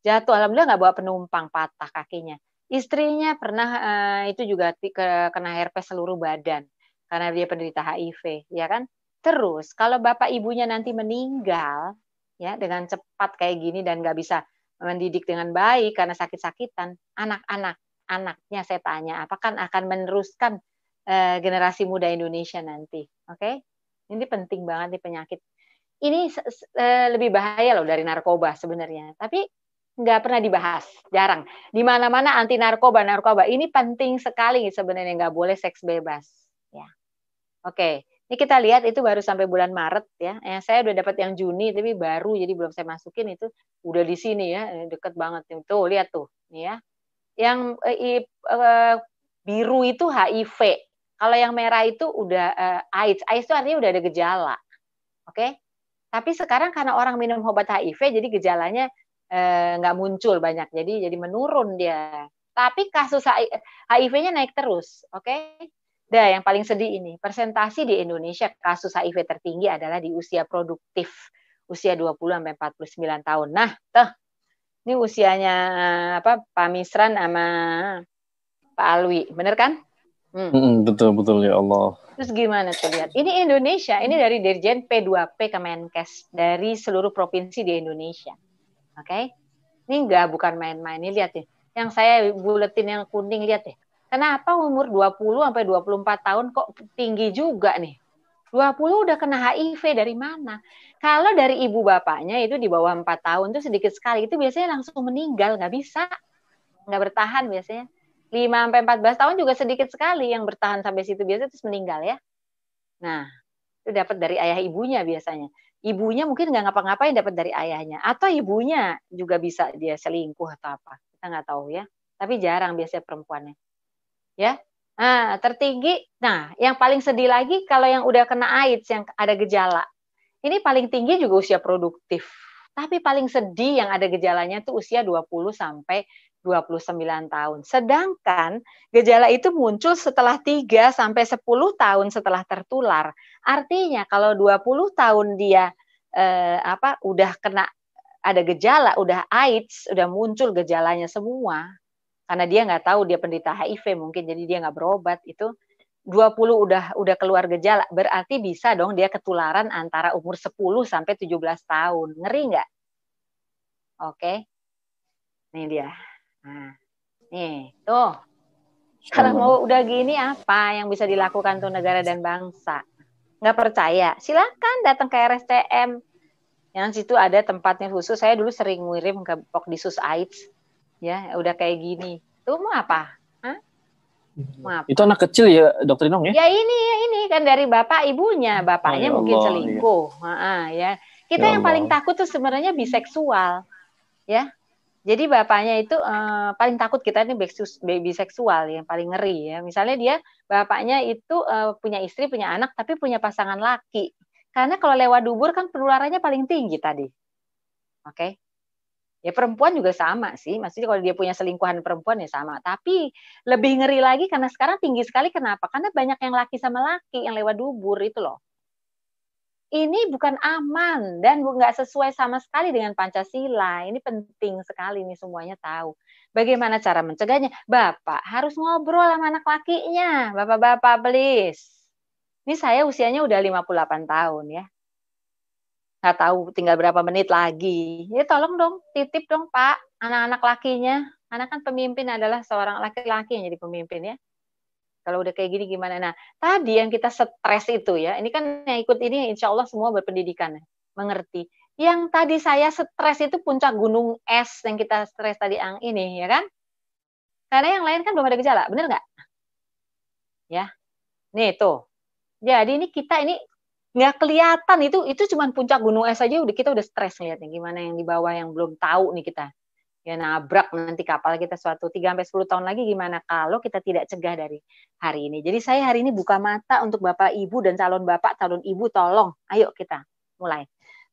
Jatuh. Alhamdulillah nggak bawa penumpang. Patah kakinya. Istrinya pernah uh, itu juga ke, kena herpes seluruh badan. Karena dia penderita HIV ya kan? Terus kalau bapak ibunya nanti meninggal ya dengan cepat kayak gini dan nggak bisa mendidik dengan baik karena sakit-sakitan anak-anak anaknya saya tanya apakah akan meneruskan uh, generasi muda Indonesia nanti. Oke, okay? ini penting banget nih penyakit. Ini uh, lebih bahaya loh dari narkoba sebenarnya, tapi nggak pernah dibahas, jarang. Di mana-mana anti narkoba, narkoba ini penting sekali sebenarnya nggak boleh seks bebas. Ya, oke. Okay. Ini kita lihat itu baru sampai bulan Maret ya. Eh, saya udah dapat yang Juni tapi baru jadi belum saya masukin itu udah di sini ya deket banget tuh lihat tuh nih ya. Yang eh, eh, biru itu HIV kalau yang merah itu udah uh, AIDS. AIDS itu artinya udah ada gejala. Oke? Okay? Tapi sekarang karena orang minum obat HIV jadi gejalanya eh, nggak uh, muncul banyak. Jadi jadi menurun dia. Tapi kasus HIV-nya naik terus, oke? Okay? Dah yang paling sedih ini, persentasi di Indonesia kasus HIV tertinggi adalah di usia produktif, usia 20 sampai 49 tahun. Nah, tuh. Ini usianya apa Pak Misran sama Pak Alwi, bener kan? Hmm. Betul betul ya Allah. Terus gimana tuh lihat? Ini Indonesia, ini dari Dirjen P2P Kemenkes dari seluruh provinsi di Indonesia. Oke? Okay? Ini enggak bukan main-main. Ini lihat ya. Yang saya buletin yang kuning lihat ya. Kenapa umur 20 sampai 24 tahun kok tinggi juga nih? 20 udah kena HIV dari mana? Kalau dari ibu bapaknya itu di bawah 4 tahun itu sedikit sekali. Itu biasanya langsung meninggal, nggak bisa. Nggak bertahan biasanya. 5 sampai 14 tahun juga sedikit sekali yang bertahan sampai situ biasa terus meninggal ya. Nah, itu dapat dari ayah ibunya biasanya. Ibunya mungkin nggak ngapa-ngapain dapat dari ayahnya atau ibunya juga bisa dia selingkuh atau apa. Kita nggak tahu ya. Tapi jarang biasanya perempuannya. Ya. Nah, tertinggi. Nah, yang paling sedih lagi kalau yang udah kena AIDS yang ada gejala. Ini paling tinggi juga usia produktif. Tapi paling sedih yang ada gejalanya tuh usia 20 sampai 29 tahun. Sedangkan gejala itu muncul setelah 3 sampai 10 tahun setelah tertular. Artinya kalau 20 tahun dia eh, apa udah kena ada gejala, udah AIDS, udah muncul gejalanya semua. Karena dia nggak tahu dia penderita HIV mungkin jadi dia nggak berobat itu 20 udah udah keluar gejala berarti bisa dong dia ketularan antara umur 10 sampai 17 tahun. Ngeri nggak? Oke. Ini dia. Nah, nih, tuh. Kalau mau udah gini apa yang bisa dilakukan tuh negara dan bangsa? Nggak percaya? Silakan datang ke RSCM. Yang situ ada tempatnya khusus. Saya dulu sering ngirim ke Pokdisus AIDS. Ya, udah kayak gini. Tuh mau apa? Hah? Apa? Itu anak kecil ya, dokter Inong ya? Ya ini, ya ini kan dari bapak ibunya. Bapaknya oh, ya mungkin selingkuh. Iya. Ha, ya. Kita ya yang Allah. paling takut tuh sebenarnya biseksual. Ya, Jadi bapaknya itu uh, paling takut kita ini baby seksual yang paling ngeri ya. Misalnya dia bapaknya itu uh, punya istri, punya anak, tapi punya pasangan laki. Karena kalau lewat dubur kan penularannya paling tinggi tadi. Oke. Okay? Ya perempuan juga sama sih. Maksudnya kalau dia punya selingkuhan perempuan ya sama. Tapi lebih ngeri lagi karena sekarang tinggi sekali. Kenapa? Karena banyak yang laki sama laki yang lewat dubur itu loh ini bukan aman dan nggak sesuai sama sekali dengan Pancasila. Ini penting sekali ini semuanya tahu. Bagaimana cara mencegahnya? Bapak harus ngobrol sama anak lakinya. Bapak-bapak, please. Ini saya usianya udah 58 tahun ya. Nggak tahu tinggal berapa menit lagi. Ya tolong dong, titip dong Pak, anak-anak lakinya. Karena kan pemimpin adalah seorang laki-laki yang jadi pemimpin ya kalau udah kayak gini gimana? Nah, tadi yang kita stres itu ya, ini kan yang ikut ini insya Allah semua berpendidikan, mengerti. Yang tadi saya stres itu puncak gunung es yang kita stres tadi ang ini, ya kan? Karena yang lain kan belum ada gejala, bener nggak? Ya, nih tuh. Jadi ini kita ini nggak kelihatan itu itu cuma puncak gunung es saja udah kita udah stres lihatnya gimana yang di bawah yang belum tahu nih kita ya nabrak nanti kapal kita suatu 3 sampai 10 tahun lagi gimana kalau kita tidak cegah dari hari ini. Jadi saya hari ini buka mata untuk Bapak Ibu dan calon Bapak, calon Ibu tolong ayo kita mulai.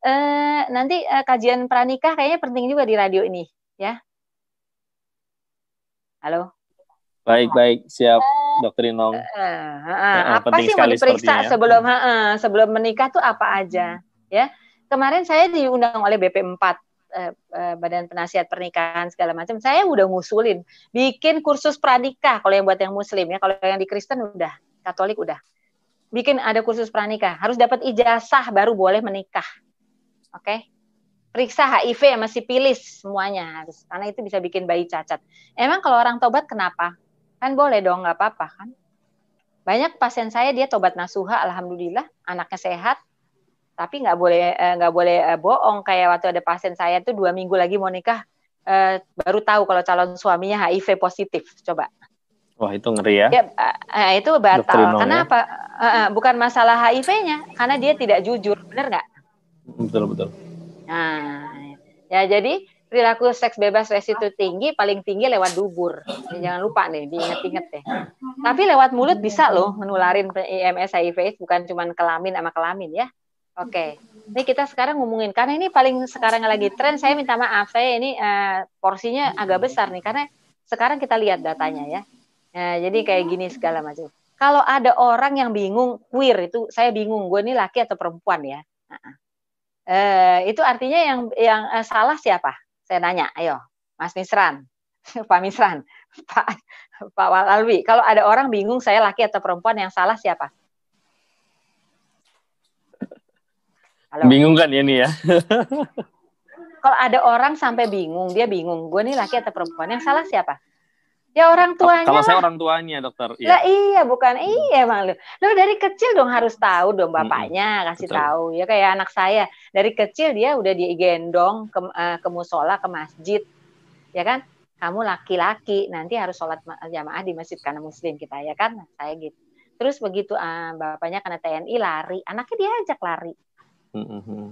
Eh, nanti eh, kajian pranikah kayaknya penting juga di radio ini ya. Halo. Baik, baik, siap, Dokter Inong. Uh, uh, uh, apa sih mau diperiksa sebelum uh, sebelum menikah tuh apa aja? Ya, kemarin saya diundang oleh BP4 eh, eh, badan penasihat pernikahan segala macam. Saya udah ngusulin bikin kursus pranikah kalau yang buat yang muslim ya. Kalau yang di Kristen udah Katolik udah. Bikin ada kursus pranikah. Harus dapat ijazah baru boleh menikah. Oke? Okay? periksa HIV sama sipilis semuanya harus karena itu bisa bikin bayi cacat. Emang kalau orang tobat kenapa kan boleh dong nggak apa-apa kan? Banyak pasien saya dia tobat nasuha alhamdulillah anaknya sehat. Tapi nggak boleh eh, nggak boleh uh, bohong. Kayak waktu ada pasien saya tuh dua minggu lagi mau nikah uh, baru tahu kalau calon suaminya HIV positif. Coba. Wah itu ngeri ya, ya uh, itu batal. Kenapa ya? uh, uh, bukan masalah HIV-nya karena dia tidak jujur. Benar nggak? Betul betul. Nah ya jadi perilaku seks bebas resiko tinggi paling tinggi lewat dubur. Jangan lupa nih, diinget-inget deh. <laughs> Tapi lewat mulut bisa loh menularin IMS HIV bukan cuma kelamin sama kelamin ya. Oke, ini kita sekarang ngomongin karena ini paling sekarang lagi tren. Saya minta maaf, saya ini uh, porsinya agak besar nih karena sekarang kita lihat datanya ya. Uh, jadi kayak gini segala macam. Kalau ada orang yang bingung queer itu, saya bingung gue ini laki atau perempuan ya. Uh, itu artinya yang yang uh, salah siapa? Saya nanya, ayo, Mas Misran, <laughs> Pak Misran, <laughs> Pak Pak Walalwi. Kalau ada orang bingung saya laki atau perempuan, yang salah siapa? Halo. Bingung kan nih ya? <laughs> Kalau ada orang sampai bingung, dia bingung, gue nih laki atau perempuan, yang salah siapa? Ya orang tuanya. Kalau saya orang tuanya, dokter. Ya. iya, bukan iya bang lu. Lu dari kecil dong harus tahu dong bapaknya, kasih Betul. tahu. Ya kayak anak saya dari kecil dia udah digendong ke uh, ke musola, ke masjid, ya kan? Kamu laki-laki, nanti harus sholat jamaah di masjid karena muslim kita ya kan? Nah, saya gitu. Terus begitu uh, bapaknya karena TNI lari, anaknya diajak lari.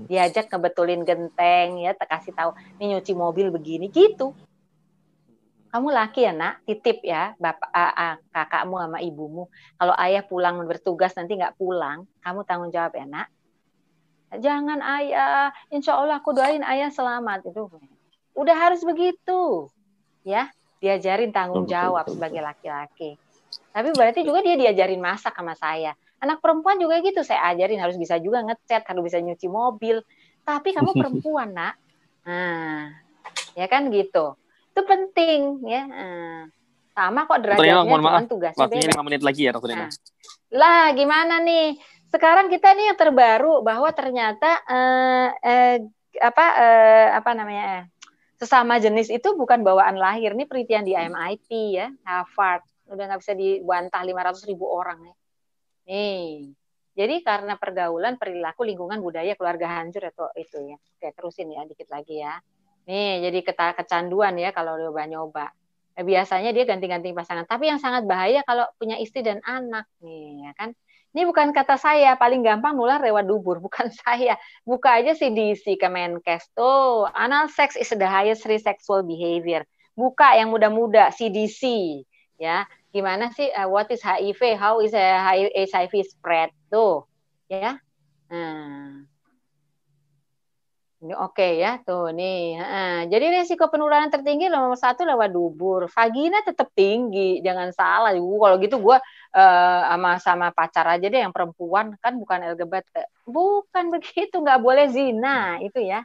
Diajak ngebetulin genteng ya, kasih tahu, ini nyuci mobil begini gitu. Kamu laki ya nak, titip ya bapak a, a, kakakmu sama ibumu. Kalau ayah pulang bertugas nanti nggak pulang, kamu tanggung jawab ya nak. Jangan ayah, insya Allah aku doain ayah selamat itu. Udah harus begitu, ya diajarin tanggung jawab sebagai laki-laki. Tapi berarti juga dia diajarin masak sama saya Anak perempuan juga gitu, saya ajarin harus bisa juga ngecat, harus bisa nyuci mobil. Tapi kamu <laughs> perempuan, nak. Nah, ya kan gitu. Itu penting ya. Nah, sama kok derajatnya, mohon maaf, tugasnya waktunya beda. menit lagi ya, Dokter nah. Lah, gimana nih? Sekarang kita nih yang terbaru bahwa ternyata eh, eh, apa eh, apa namanya eh, sesama jenis itu bukan bawaan lahir. Ini penelitian di MIT ya, Harvard. Udah nggak bisa dibantah 500 ribu orang ya. Nih, jadi karena pergaulan, perilaku, lingkungan, budaya, keluarga hancur atau itu ya. Oke, terusin ya dikit lagi ya. Nih, jadi kecanduan ya kalau nyoba-nyoba. Nah, biasanya dia ganti-ganti pasangan. Tapi yang sangat bahaya kalau punya istri dan anak nih, ya kan? Ini bukan kata saya, paling gampang nular lewat dubur, <laughs> bukan saya. Buka aja CDC Kemenkes. Tuh, anal sex is the highest risk sexual behavior. Buka yang muda-muda, CDC. Ya, gimana sih, uh, what is HIV, how is HIV spread. Tuh, ya. Nah, ini oke okay ya, tuh nih. Jadi resiko penularan tertinggi nomor satu lewat dubur. Vagina tetap tinggi, jangan salah. Uh, kalau gitu gue uh, sama sama pacar aja deh yang perempuan kan bukan LGBT. Bukan begitu, nggak boleh zina itu ya.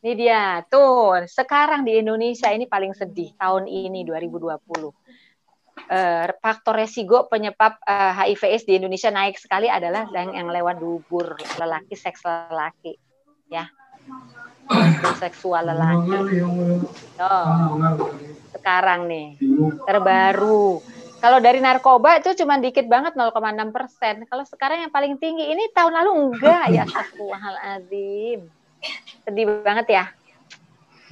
Ini dia, tuh. Sekarang di Indonesia ini paling sedih tahun ini 2020. Uh, eh, faktor resiko penyebab uh, eh, HIV/AIDS di Indonesia naik sekali adalah yang, yang lewat dubur lelaki seks lelaki ya seksual lelaki. Oh, sekarang nih terbaru. Kalau dari narkoba itu cuma dikit banget 0,6 persen. Kalau sekarang yang paling tinggi ini tahun lalu enggak ya <laughs> Astagfirullahaladzim. Sedih banget ya.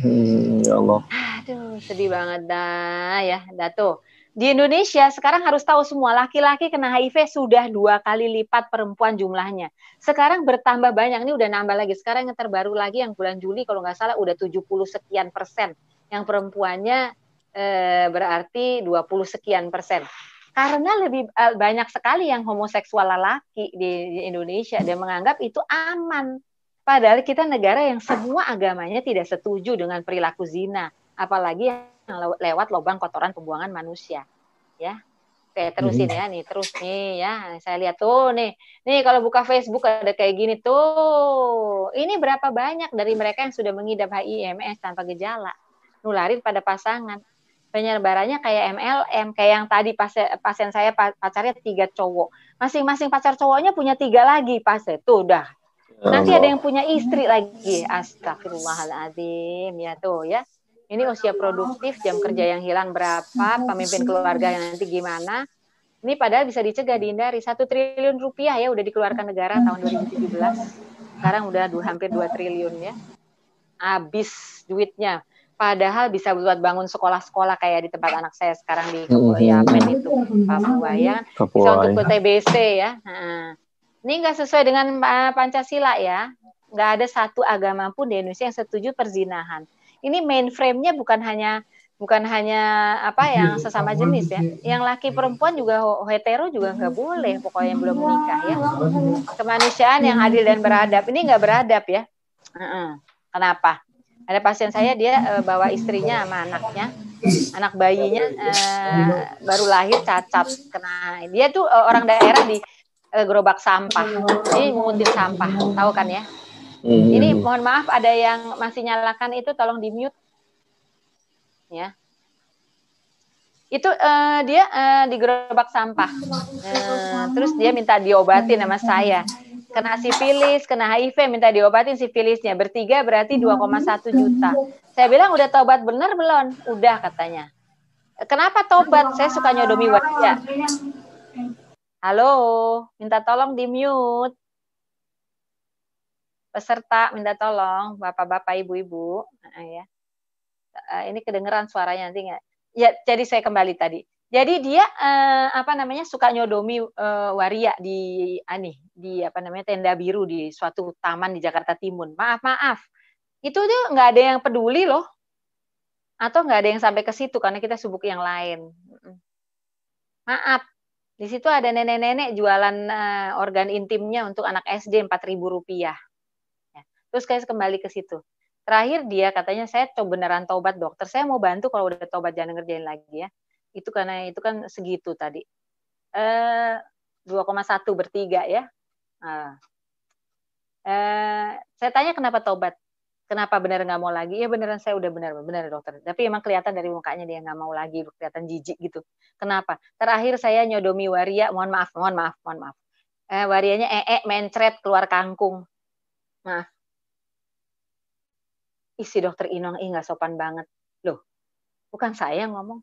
Hmm, ya Allah. Aduh, sedih banget dah ya. Dah tuh di Indonesia sekarang harus tahu semua laki-laki kena HIV sudah dua kali lipat perempuan jumlahnya. Sekarang bertambah banyak, ini udah nambah lagi. Sekarang yang terbaru lagi yang bulan Juli kalau nggak salah udah 70 sekian persen. Yang perempuannya e, berarti 20 sekian persen. Karena lebih eh, banyak sekali yang homoseksual laki di, di Indonesia dan menganggap itu aman. Padahal kita negara yang semua agamanya tidak setuju dengan perilaku zina, apalagi yang lewat lubang kotoran pembuangan manusia. Ya. Oke, terusin hmm. ya nih, terus nih ya. Saya lihat tuh nih. Nih kalau buka Facebook ada kayak gini tuh. Ini berapa banyak dari mereka yang sudah mengidap HIMS tanpa gejala. Nularin pada pasangan. Penyebarannya kayak MLM, kayak yang tadi pasien, pasien saya pacarnya tiga cowok. Masing-masing pacar cowoknya punya tiga lagi pasien. Tuh udah. Nanti ada yang punya istri lagi. Astagfirullahaladzim. Ya tuh ya ini usia produktif, jam kerja yang hilang berapa, pemimpin keluarga yang nanti gimana. Ini padahal bisa dicegah dihindari. Satu triliun rupiah ya udah dikeluarkan negara tahun 2017. Sekarang udah dua, hampir 2 triliun ya. Habis duitnya. Padahal bisa buat bangun sekolah-sekolah kayak di tempat anak saya sekarang di Yapen itu Papua ya. Papua, bisa untuk ke TBC ya. Nah, ini nggak sesuai dengan uh, Pancasila ya. Nggak ada satu agama pun di Indonesia yang setuju perzinahan ini mainframe-nya bukan hanya bukan hanya apa yang sesama jenis ya, yang laki perempuan juga hetero juga nggak boleh pokoknya belum menikah ya. Kemanusiaan yang adil dan beradab ini nggak beradab ya. Kenapa? Ada pasien saya dia uh, bawa istrinya sama anaknya, anak bayinya uh, baru lahir cacat kena. Dia tuh uh, orang daerah di gerobak sampah, ini menguntit sampah, tahu kan ya? Hmm. Ini mohon maaf ada yang masih nyalakan itu tolong di mute. Ya. Itu uh, dia uh, di gerobak sampah. Uh, terus dia minta diobatin sama saya. Kena sifilis, kena HIV, minta diobatin sifilisnya. Bertiga berarti 2,1 juta. Saya bilang udah tobat bener belum? Udah katanya. Kenapa tobat? Saya suka nyodomi wajah. Halo, minta tolong di mute peserta minta tolong bapak-bapak ibu-ibu. Ya. Uh, ini kedengeran suaranya nanti nggak? Ya jadi saya kembali tadi. Jadi dia uh, apa namanya suka nyodomi uh, waria di ani di apa namanya tenda biru di suatu taman di Jakarta Timur maaf maaf. Itu tuh nggak ada yang peduli loh. Atau nggak ada yang sampai ke situ karena kita sibuk yang lain. Maaf. Di situ ada nenek-nenek jualan organ intimnya untuk anak SD empat ribu rupiah Terus kayak kembali ke situ. Terakhir dia katanya saya coba beneran tobat dokter. Saya mau bantu kalau udah tobat jangan ngerjain lagi ya. Itu karena itu kan segitu tadi. Eh 2,1 bertiga ya. Nah. Eh, saya tanya kenapa tobat? Kenapa benar nggak mau lagi? Ya beneran saya udah benar benar dokter. Tapi emang kelihatan dari mukanya dia nggak mau lagi, kelihatan jijik gitu. Kenapa? Terakhir saya nyodomi waria, mohon maaf, mohon maaf, mohon maaf. Eh, warianya ee mencret keluar kangkung. Maaf, isi dokter Inong ih nggak sopan banget. Loh, bukan saya yang ngomong.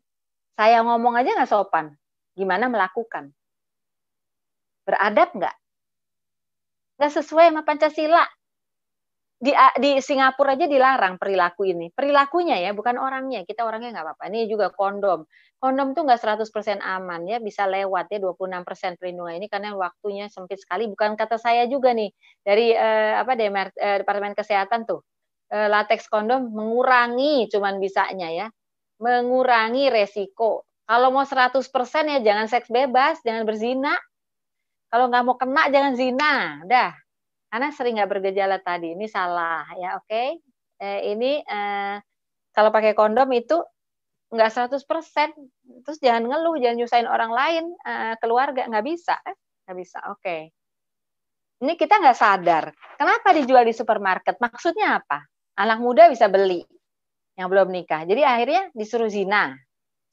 Saya ngomong aja nggak sopan. Gimana melakukan? Beradab nggak? Nggak sesuai sama Pancasila. di di Singapura aja dilarang perilaku ini. Perilakunya ya, bukan orangnya. Kita orangnya nggak apa-apa. Ini juga kondom. Kondom tuh nggak 100% aman ya, bisa lewat ya 26% perlindungan ini karena waktunya sempit sekali. Bukan kata saya juga nih dari eh, apa DMR, eh, Departemen Kesehatan tuh. Eh, latex kondom mengurangi cuman bisanya ya. Mengurangi resiko. Kalau mau 100% ya jangan seks bebas, jangan berzina. Kalau nggak mau kena jangan zina. Udah, karena sering nggak bergejala tadi ini salah ya oke okay? eh, ini eh, kalau pakai kondom itu nggak 100% terus jangan ngeluh jangan nyusahin orang lain eh, keluarga nggak bisa eh? nggak bisa oke okay. ini kita nggak sadar kenapa dijual di supermarket maksudnya apa anak muda bisa beli yang belum nikah jadi akhirnya disuruh zina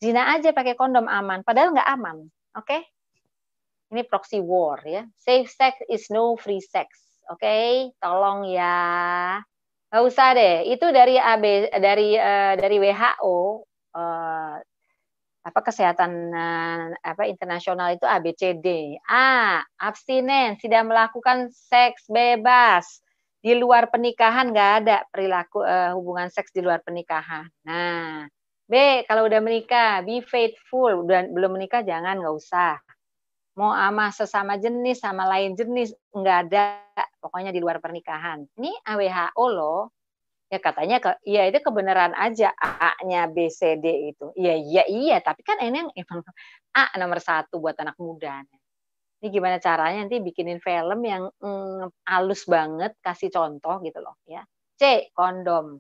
zina aja pakai kondom aman padahal nggak aman oke okay? ini proxy war ya safe sex is no free sex Oke, okay? tolong ya. Gak usah deh. Itu dari AB dari uh, dari WHO uh, eh, apa kesehatan uh, apa internasional itu ABCD. A. Abstinens, tidak melakukan seks bebas di luar pernikahan nggak ada perilaku uh, hubungan seks di luar pernikahan. Nah, B. Kalau udah menikah, be faithful. Udah belum menikah jangan nggak usah mau sama sesama jenis sama lain jenis nggak ada pokoknya di luar pernikahan ini WHO loh ya katanya ke ya itu kebenaran aja A-nya B C D itu iya iya iya tapi kan ini yang A nomor satu buat anak muda ini gimana caranya nanti bikinin film yang mm, halus banget kasih contoh gitu loh ya. C kondom.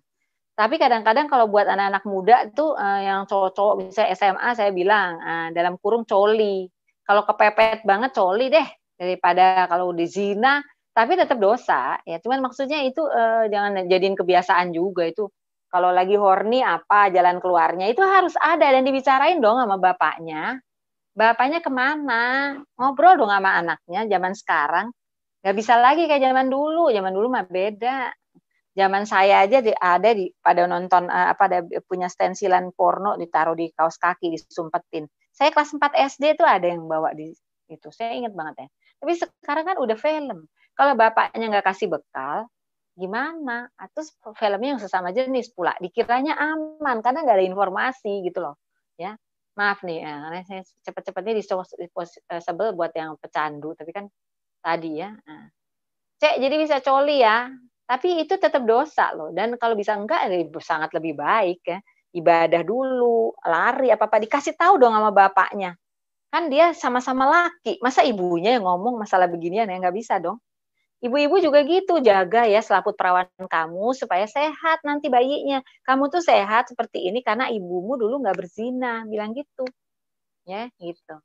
Tapi kadang-kadang kalau buat anak-anak muda tuh uh, yang cowok-cowok bisa SMA saya bilang uh, dalam kurung coli. Kalau kepepet banget coli deh daripada kalau di zina tapi tetap dosa ya. Cuman maksudnya itu eh, jangan jadiin kebiasaan juga itu. Kalau lagi horny apa jalan keluarnya itu harus ada dan dibicarain dong sama bapaknya bapaknya ke mana ngobrol dong sama anaknya zaman sekarang nggak bisa lagi kayak zaman dulu zaman dulu mah beda zaman saya aja ada di pada nonton eh, apa ada punya stensilan porno ditaruh di kaos kaki disumpetin saya kelas 4 SD itu ada yang bawa di itu. Saya ingat banget ya. Tapi sekarang kan udah film. Kalau bapaknya nggak kasih bekal, gimana? Atau filmnya yang sesama jenis pula. Dikiranya aman karena nggak ada informasi gitu loh. Ya, maaf nih, ya, karena saya cepet-cepetnya di eh, buat yang pecandu. Tapi kan tadi ya. Nah. Cek, jadi bisa coli ya. Tapi itu tetap dosa loh. Dan kalau bisa enggak, ya sangat lebih baik ya ibadah dulu, lari apa-apa dikasih tahu dong sama bapaknya. Kan dia sama-sama laki, masa ibunya yang ngomong masalah beginian ya nggak bisa dong. Ibu-ibu juga gitu, jaga ya selaput perawan kamu supaya sehat nanti bayinya. Kamu tuh sehat seperti ini karena ibumu dulu nggak berzina, bilang gitu. Ya, gitu.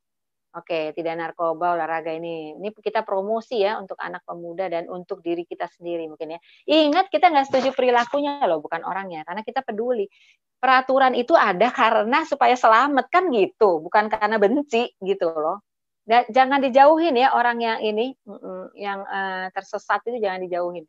Oke, tidak narkoba, olahraga ini. Ini kita promosi ya untuk anak pemuda dan untuk diri kita sendiri mungkin ya. Ingat kita nggak setuju perilakunya loh, bukan orangnya, karena kita peduli. Peraturan itu ada karena supaya selamat kan gitu, bukan karena benci gitu loh. Dan jangan dijauhin ya orang yang ini, yang uh, tersesat itu jangan dijauhin.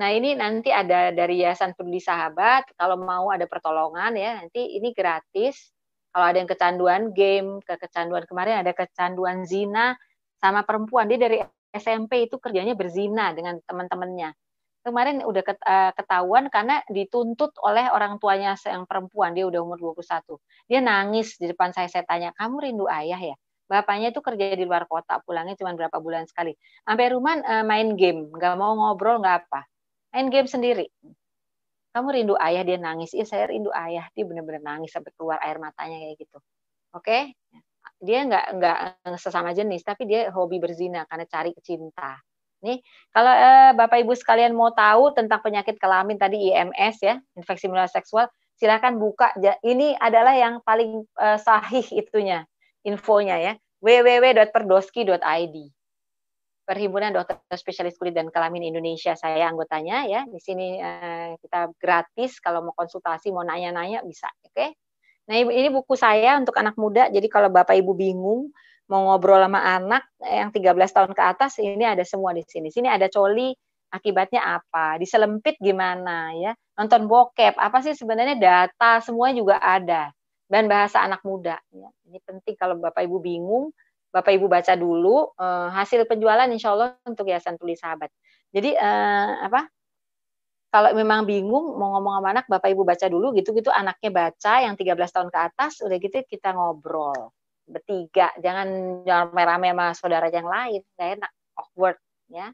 Nah ini nanti ada dari Yayasan Peduli Sahabat, kalau mau ada pertolongan ya, nanti ini gratis kalau ada yang kecanduan game, ke kecanduan kemarin ada kecanduan zina sama perempuan. Dia dari SMP itu kerjanya berzina dengan teman-temannya. Kemarin udah eh, ketahuan karena dituntut oleh orang tuanya yang perempuan. Dia udah umur 21. Dia nangis di depan saya. Saya tanya, kamu rindu ayah ya? Bapaknya itu kerja di luar kota, pulangnya cuma berapa bulan sekali. Sampai rumah eh, main game, nggak mau ngobrol, nggak apa. Main game sendiri kamu rindu ayah dia nangis iya saya rindu ayah dia benar-benar nangis sampai keluar air matanya kayak gitu oke okay? dia nggak nggak sesama jenis tapi dia hobi berzina karena cari cinta nih kalau eh, bapak ibu sekalian mau tahu tentang penyakit kelamin tadi IMS ya infeksi menular seksual silakan buka ini adalah yang paling eh, sahih itunya infonya ya www.perdoski.id Perhimpunan Dokter Spesialis Kulit dan Kelamin Indonesia. Saya anggotanya ya. Di sini eh, kita gratis kalau mau konsultasi, mau nanya-nanya bisa, oke? Okay? Nah, ini buku saya untuk anak muda. Jadi kalau Bapak Ibu bingung mau ngobrol sama anak yang 13 tahun ke atas, ini ada semua di sini. Sini ada coli, akibatnya apa? Diselempit gimana ya? Nonton bokep, apa sih sebenarnya data semua juga ada. Dan bahasa anak muda ya. Ini penting kalau Bapak Ibu bingung Bapak Ibu baca dulu uh, hasil penjualan insya Allah untuk Yayasan Tuli Sahabat. Jadi uh, apa? kalau memang bingung mau ngomong sama anak, Bapak Ibu baca dulu gitu-gitu anaknya baca yang 13 tahun ke atas, udah gitu kita ngobrol bertiga, jangan rame-rame sama saudara yang lain, nggak enak, awkward ya.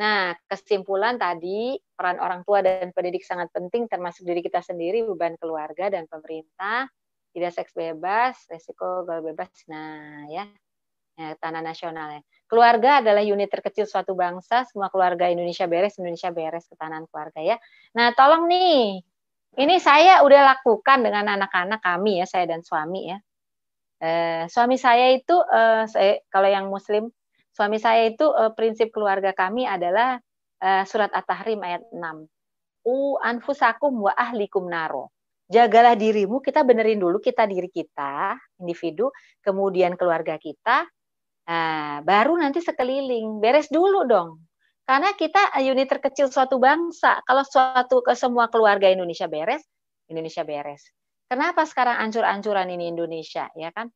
Nah, kesimpulan tadi peran orang tua dan pendidik sangat penting termasuk diri kita sendiri, beban keluarga dan pemerintah, tidak seks bebas, resiko gagal bebas. Nah, ya. Ya, tanah nasional ya. Keluarga adalah unit terkecil suatu bangsa, semua keluarga Indonesia beres, Indonesia beres ketahanan keluarga ya. Nah, tolong nih. Ini saya udah lakukan dengan anak-anak kami ya, saya dan suami ya. Eh, suami saya itu eh, saya kalau yang muslim Suami saya itu uh, prinsip keluarga kami adalah uh, surat At-Tahrim ayat 6. U anfusakum wa ahlikum naro. Jagalah dirimu, kita benerin dulu kita diri kita, individu, kemudian keluarga kita, nah, baru nanti sekeliling. Beres dulu dong. Karena kita unit terkecil suatu bangsa. Kalau suatu ke semua keluarga Indonesia beres, Indonesia beres. Kenapa sekarang ancur-ancuran ini Indonesia, ya kan?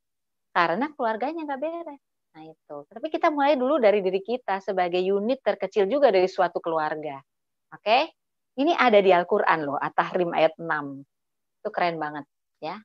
Karena keluarganya nggak beres. Nah itu. Tapi kita mulai dulu dari diri kita sebagai unit terkecil juga dari suatu keluarga. Oke? Ini ada di Al-Qur'an loh, At-Tahrim ayat 6. Itu keren banget ya.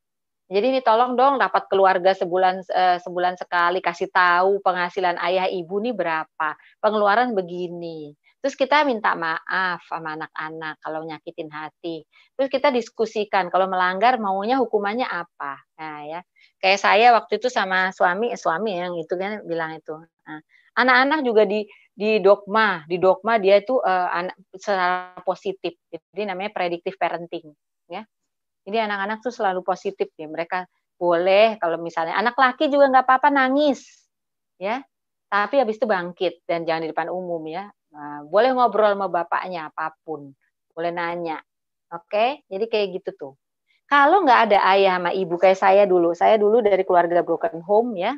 Jadi ini tolong dong dapat keluarga sebulan uh, sebulan sekali kasih tahu penghasilan ayah ibu nih berapa, pengeluaran begini. Terus kita minta maaf sama anak-anak kalau nyakitin hati. Terus kita diskusikan kalau melanggar maunya hukumannya apa. Nah ya, kayak saya waktu itu sama suami eh, suami yang itu kan bilang itu nah, anak-anak juga di di dogma di dogma dia itu uh, anak secara positif jadi namanya predictive parenting ya jadi anak-anak tuh selalu positif ya mereka boleh kalau misalnya anak laki juga nggak apa-apa nangis ya. Tapi habis itu bangkit dan jangan di depan umum ya. Nah, boleh ngobrol sama bapaknya apa pun boleh nanya oke? Jadi kayak gitu tuh. Kalau nggak ada ayah sama ibu kayak saya dulu, saya dulu dari keluarga broken home ya,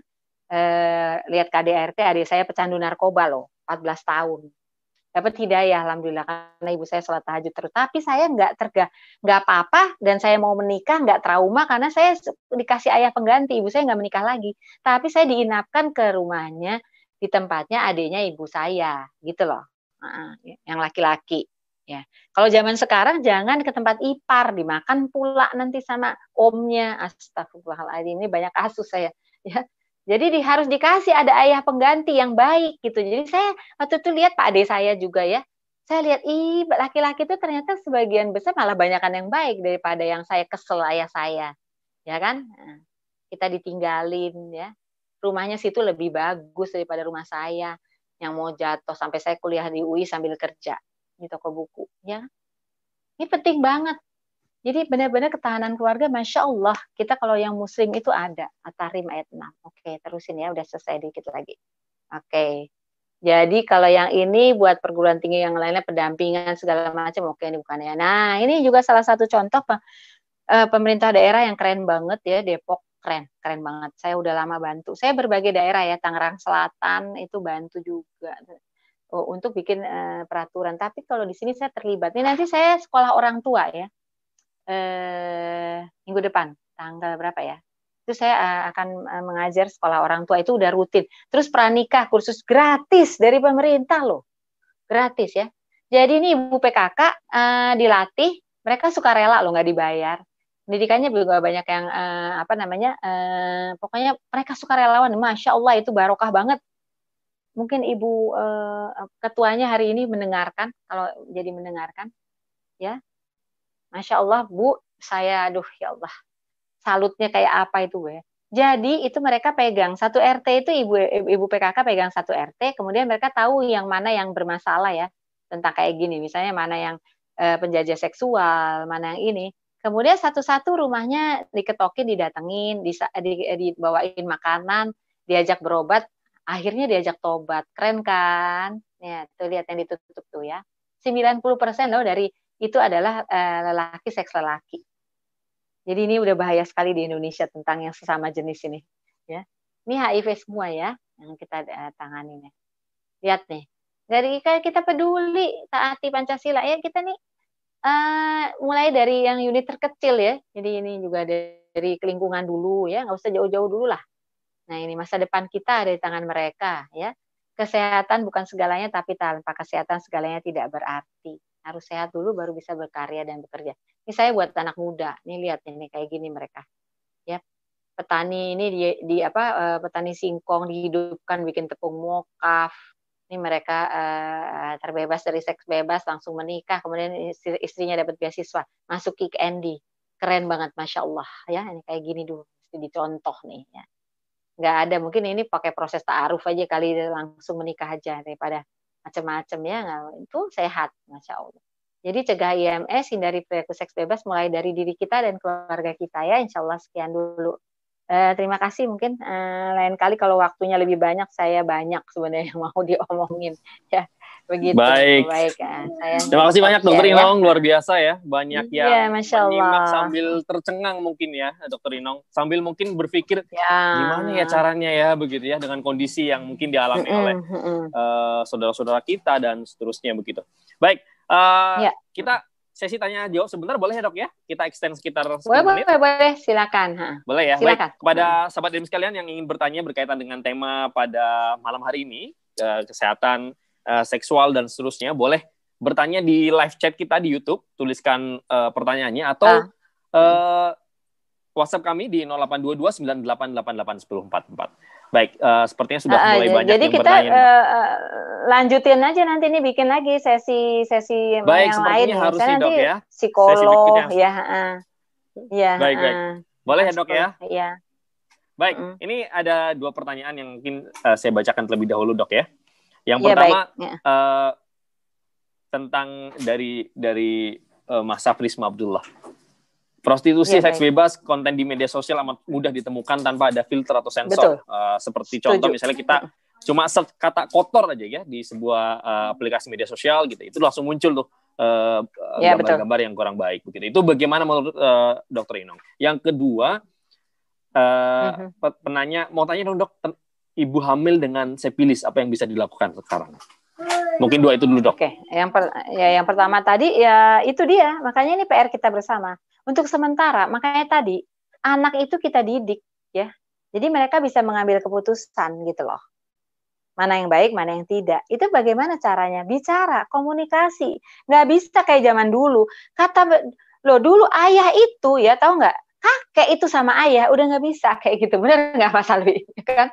eh, lihat KDRT adik saya pecandu narkoba loh, 14 tahun. Dapat hidayah, alhamdulillah karena ibu saya sholat tahajud terus. Tapi saya nggak terga, nggak apa-apa dan saya mau menikah nggak trauma karena saya dikasih ayah pengganti, ibu saya nggak menikah lagi. Tapi saya diinapkan ke rumahnya di tempatnya adiknya ibu saya, gitu loh, yang laki-laki. Ya, kalau zaman sekarang jangan ke tempat ipar dimakan pula nanti sama omnya. Astagfirullahaladzim ini banyak kasus saya. Ya, jadi di, harus dikasih ada ayah pengganti yang baik gitu. Jadi saya waktu itu lihat Pak Ade saya juga ya. Saya lihat ih laki-laki itu ternyata sebagian besar malah banyakkan yang baik daripada yang saya kesel ayah saya. Ya kan? Nah, kita ditinggalin ya. Rumahnya situ lebih bagus daripada rumah saya yang mau jatuh sampai saya kuliah di UI sambil kerja di toko buku ya ini penting banget jadi benar-benar ketahanan keluarga masya Allah kita kalau yang muslim itu ada. Atarim ayat 6 oke terusin ya udah selesai dikit lagi. Oke. Jadi kalau yang ini buat perguruan tinggi yang lainnya pendampingan segala macam oke ini bukan ya. Nah ini juga salah satu contoh eh, pemerintah daerah yang keren banget ya Depok. Keren keren banget. Saya udah lama bantu. Saya berbagai daerah ya Tangerang Selatan itu bantu juga. Oh, untuk bikin uh, peraturan. Tapi kalau di sini saya terlibat. Ini nanti saya sekolah orang tua ya. Uh, minggu depan, tanggal berapa ya? Itu saya uh, akan uh, mengajar sekolah orang tua itu udah rutin. Terus pranikah kursus gratis dari pemerintah loh. Gratis ya. Jadi ini ibu PKK uh, dilatih, mereka suka rela loh nggak dibayar. Pendidikannya juga banyak yang uh, apa namanya, uh, pokoknya mereka suka relawan. Masya Allah itu barokah banget mungkin ibu uh, ketuanya hari ini mendengarkan kalau jadi mendengarkan ya masya Allah bu saya aduh ya Allah salutnya kayak apa itu ya jadi itu mereka pegang satu RT itu ibu ibu PKK pegang satu RT kemudian mereka tahu yang mana yang bermasalah ya tentang kayak gini misalnya mana yang uh, penjajah seksual mana yang ini kemudian satu-satu rumahnya diketokin didatengin di, di, dibawain makanan diajak berobat akhirnya diajak tobat. Keren kan? Ya, tuh lihat yang ditutup tuh ya. 90% loh dari itu adalah uh, lelaki seks lelaki. Jadi ini udah bahaya sekali di Indonesia tentang yang sesama jenis ini, ya. Ini HIV semua ya yang kita uh, tangani nih. Lihat nih. Dari kita peduli taati Pancasila ya kita nih uh, mulai dari yang unit terkecil ya. Jadi ini juga dari lingkungan dulu ya, nggak usah jauh-jauh dulu lah Nah, ini masa depan kita ada di tangan mereka, ya. Kesehatan bukan segalanya, tapi tanpa kesehatan segalanya tidak berarti. Harus sehat dulu baru bisa berkarya dan bekerja. Ini saya buat anak muda, nih lihat ini kayak gini mereka. Ya. Petani ini di, di apa uh, petani singkong dihidupkan bikin tepung mokaf. Ini mereka uh, terbebas dari seks bebas langsung menikah, kemudian istri, istrinya dapat beasiswa, masuk Kick Andy. Keren banget Masya Allah ya, ini kayak gini dulu mesti dicontoh nih ya. Nggak ada, mungkin ini pakai proses ta'aruf aja kali langsung menikah aja daripada macam-macam ya itu sehat masya allah. Jadi cegah IMS hindari perilaku seks bebas mulai dari diri kita dan keluarga kita ya insya Allah sekian dulu. Uh, terima kasih mungkin uh, lain kali kalau waktunya lebih banyak saya banyak sebenarnya yang mau diomongin. <laughs> Ya begitu baik baik ya. saya terima kasih banyak dokter ya, Inong ya. luar biasa ya banyak yang ya, Masya Allah. sambil tercengang mungkin ya dokter Inong sambil mungkin berpikir ya. gimana ya caranya ya begitu ya dengan kondisi yang mungkin dialami mm -hmm. oleh uh, saudara-saudara kita dan seterusnya begitu baik uh, ya. kita sesi tanya jawab sebentar boleh ya dok ya kita extend sekitar boleh, menit boleh boleh silakan ha. boleh ya silakan. baik kepada sahabat dan sekalian yang ingin bertanya berkaitan dengan tema pada malam hari ini kesehatan uh, seksual dan seterusnya, boleh bertanya di live chat kita di YouTube, tuliskan uh, pertanyaannya atau ah. uh, WhatsApp kami di 082298881044. Baik, uh, sepertinya sudah uh, mulai banyak jadi yang kita uh, lanjutin aja nanti ini bikin lagi sesi sesi baik, yang lain. harus nih dok ya. Psikolog, ya. Uh, ya. Baik, baik. Boleh ya dok ya? Iya. Baik, mm. ini ada dua pertanyaan yang mungkin uh, saya bacakan terlebih dahulu dok ya. Yang ya, pertama ya. uh, tentang dari dari uh, Mas Safrisma Abdullah. Prostitusi ya, seks baik. bebas konten di media sosial amat mudah ditemukan tanpa ada filter atau sensor. Uh, seperti Setuju. contoh misalnya kita cuma search kata kotor aja ya di sebuah uh, aplikasi media sosial gitu. Itu langsung muncul tuh gambar-gambar uh, yang kurang baik begitu. Itu bagaimana menurut uh, Dokter Inong? Yang kedua uh, uh -huh. penanya mau tanya dong dok ibu hamil dengan sepilis apa yang bisa dilakukan sekarang? Mungkin dua itu dulu dok. Oke, yang per, ya yang pertama tadi ya itu dia makanya ini PR kita bersama. Untuk sementara makanya tadi anak itu kita didik ya, jadi mereka bisa mengambil keputusan gitu loh. Mana yang baik, mana yang tidak. Itu bagaimana caranya? Bicara, komunikasi. Nggak bisa kayak zaman dulu. Kata lo dulu ayah itu ya tahu nggak? Kakek itu sama ayah udah nggak bisa <laughs> kayak gitu. Bener nggak Mas Alwi? Kan?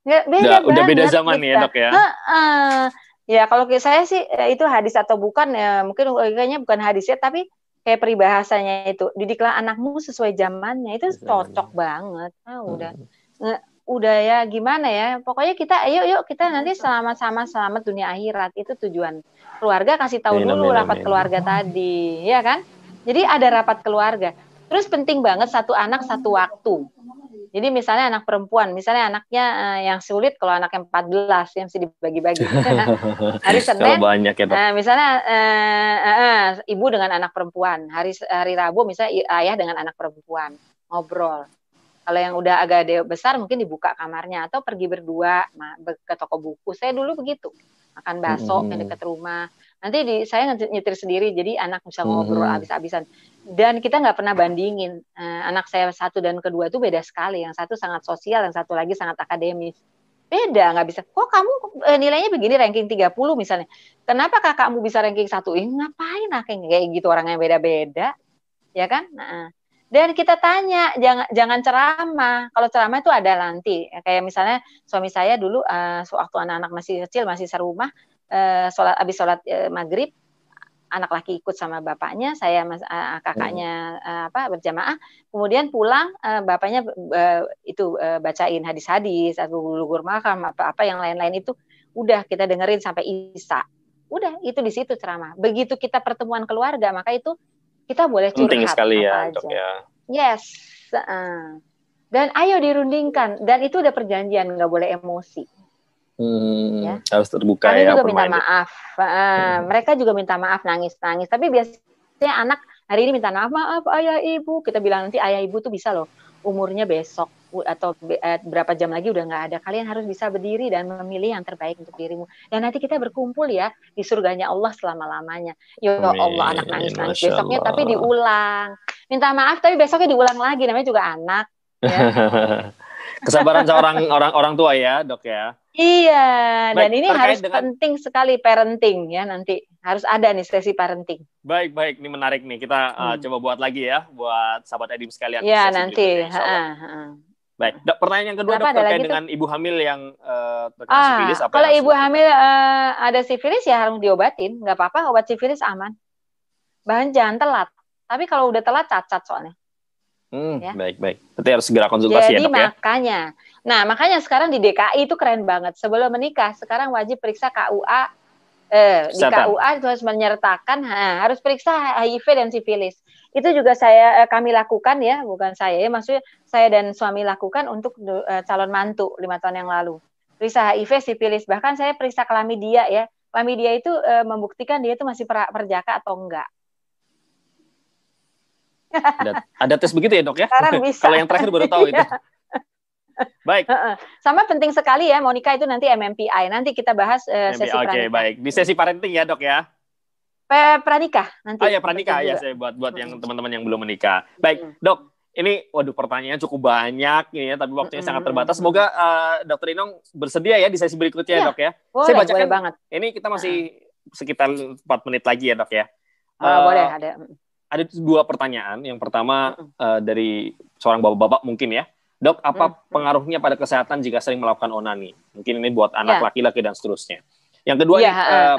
Nggak, beda udah, udah beda zaman kita. ya dok ya. Uh, uh, ya kalau saya sih eh, itu hadis atau bukan ya mungkin kayaknya bukan hadis ya tapi kayak peribahasanya itu didiklah anakmu sesuai zamannya itu cocok banget. Ah, udah hmm. udah ya gimana ya pokoknya kita ayo yuk kita nanti sama-sama selamat dunia akhirat itu tujuan keluarga kasih tahu dulu rapat keluarga tadi ya kan jadi ada rapat keluarga terus penting banget satu anak satu waktu jadi misalnya anak perempuan, misalnya anaknya uh, yang sulit kalau anak yang 14 yang mesti dibagi-bagi. <laughs> hari Senin, banyak ya, uh, misalnya uh, uh, uh, ibu dengan anak perempuan. Hari hari Rabu misalnya ayah dengan anak perempuan ngobrol. Kalau yang udah agak besar mungkin dibuka kamarnya atau pergi berdua ke toko buku. Saya dulu begitu makan bakso hmm. yang dekat rumah. Nanti di, saya nyetir sendiri, jadi anak bisa ngobrol hmm. habis-habisan dan kita nggak pernah bandingin uh, anak saya satu dan kedua itu beda sekali. Yang satu sangat sosial yang satu lagi sangat akademis. Beda nggak bisa. Kok kamu uh, nilainya begini ranking 30 misalnya? Kenapa kakakmu bisa ranking satu? Ini ngapain lah kayak gitu? Orang yang beda-beda. Ya kan? Nah, dan kita tanya jangan jangan ceramah. Kalau ceramah itu ada nanti. Kayak misalnya suami saya dulu uh, waktu anak-anak masih kecil masih serumah uh, sholat habis sholat uh, maghrib anak laki ikut sama bapaknya, saya mas, uh, kakaknya uh, apa berjamaah. Kemudian pulang uh, bapaknya uh, itu uh, bacain hadis-hadis atau lugur makam apa-apa yang lain-lain itu udah kita dengerin sampai Isa. Udah itu di situ ceramah. Begitu kita pertemuan keluarga maka itu kita boleh curhat Penting sekali ya, aja. ya. Yes. Uh, dan ayo dirundingkan dan itu udah perjanjian nggak boleh emosi Hmm, ya. Harus terbuka Kami ya. juga minta maaf. Uh, hmm. Mereka juga minta maaf nangis-nangis. Tapi biasanya anak hari ini minta maaf, maaf ayah ibu. Kita bilang nanti ayah ibu tuh bisa loh umurnya besok atau eh, berapa jam lagi udah nggak ada. Kalian harus bisa berdiri dan memilih yang terbaik untuk dirimu. Dan nanti kita berkumpul ya di surganya Allah selama lamanya. Ya Allah anak nangis nangis besoknya tapi diulang. Minta maaf tapi besoknya diulang lagi namanya juga anak. Ya. <laughs> Kesabaran seorang orang orang tua ya, Dok ya. Iya, Baik, dan ini harus dengan... penting sekali parenting ya nanti. Harus ada nih sesi parenting. Baik, baik, ini menarik nih. Kita uh, hmm. uh, coba buat lagi ya buat sahabat Edim sekalian. Iya, nanti. Ha, ha. Baik, dok, pertanyaan yang kedua dok terkait dengan ibu hamil yang uh, terkena ah, sifilis. Apa kalau ibu hamil uh, ada sifilis ya harus diobatin, nggak apa-apa, obat sifilis aman. Bahan jangan telat. Tapi kalau udah telat cacat soalnya. Hmm, ya. Baik, baik. Berarti harus segera konsultasi Jadi, ya dok ya? makanya. Nah, makanya sekarang di DKI itu keren banget. Sebelum menikah, sekarang wajib periksa KUA. Eh, di KUA itu harus menyertakan, ha, harus periksa HIV dan sifilis. Itu juga saya eh, kami lakukan ya, bukan saya ya, maksudnya saya dan suami lakukan untuk eh, calon mantu lima tahun yang lalu. Periksa HIV, sifilis, bahkan saya periksa klamidia ya. Klamidia itu eh, membuktikan dia itu masih perjaka atau enggak. Ada, ada tes begitu ya dok ya? <laughs> Kalau yang terakhir baru tahu <laughs> itu. Iya. Baik. Sama penting sekali ya Monica itu nanti MMPI. Nanti kita bahas uh, sesi Oke, okay, baik. Di sesi parenting ya, Dok ya. Pranikah nanti. Oh ya, pranikah ya saya buat buat yang teman-teman yang belum menikah. Baik, Dok. Ini waduh pertanyaannya cukup banyak ini ya, tapi waktunya sangat terbatas. Semoga uh, Dokter Inong bersedia ya di sesi berikutnya, ya, Dok ya. Boleh, saya bacakan boleh banget. Ini kita masih sekitar 4 menit lagi ya, Dok ya. Uh, uh, boleh, ada ada dua pertanyaan. Yang pertama uh, dari seorang bapak-bapak mungkin ya. Dok, apa pengaruhnya pada kesehatan jika sering melakukan onani? Mungkin ini buat anak ya. laki-laki dan seterusnya. Yang kedua, ya, uh,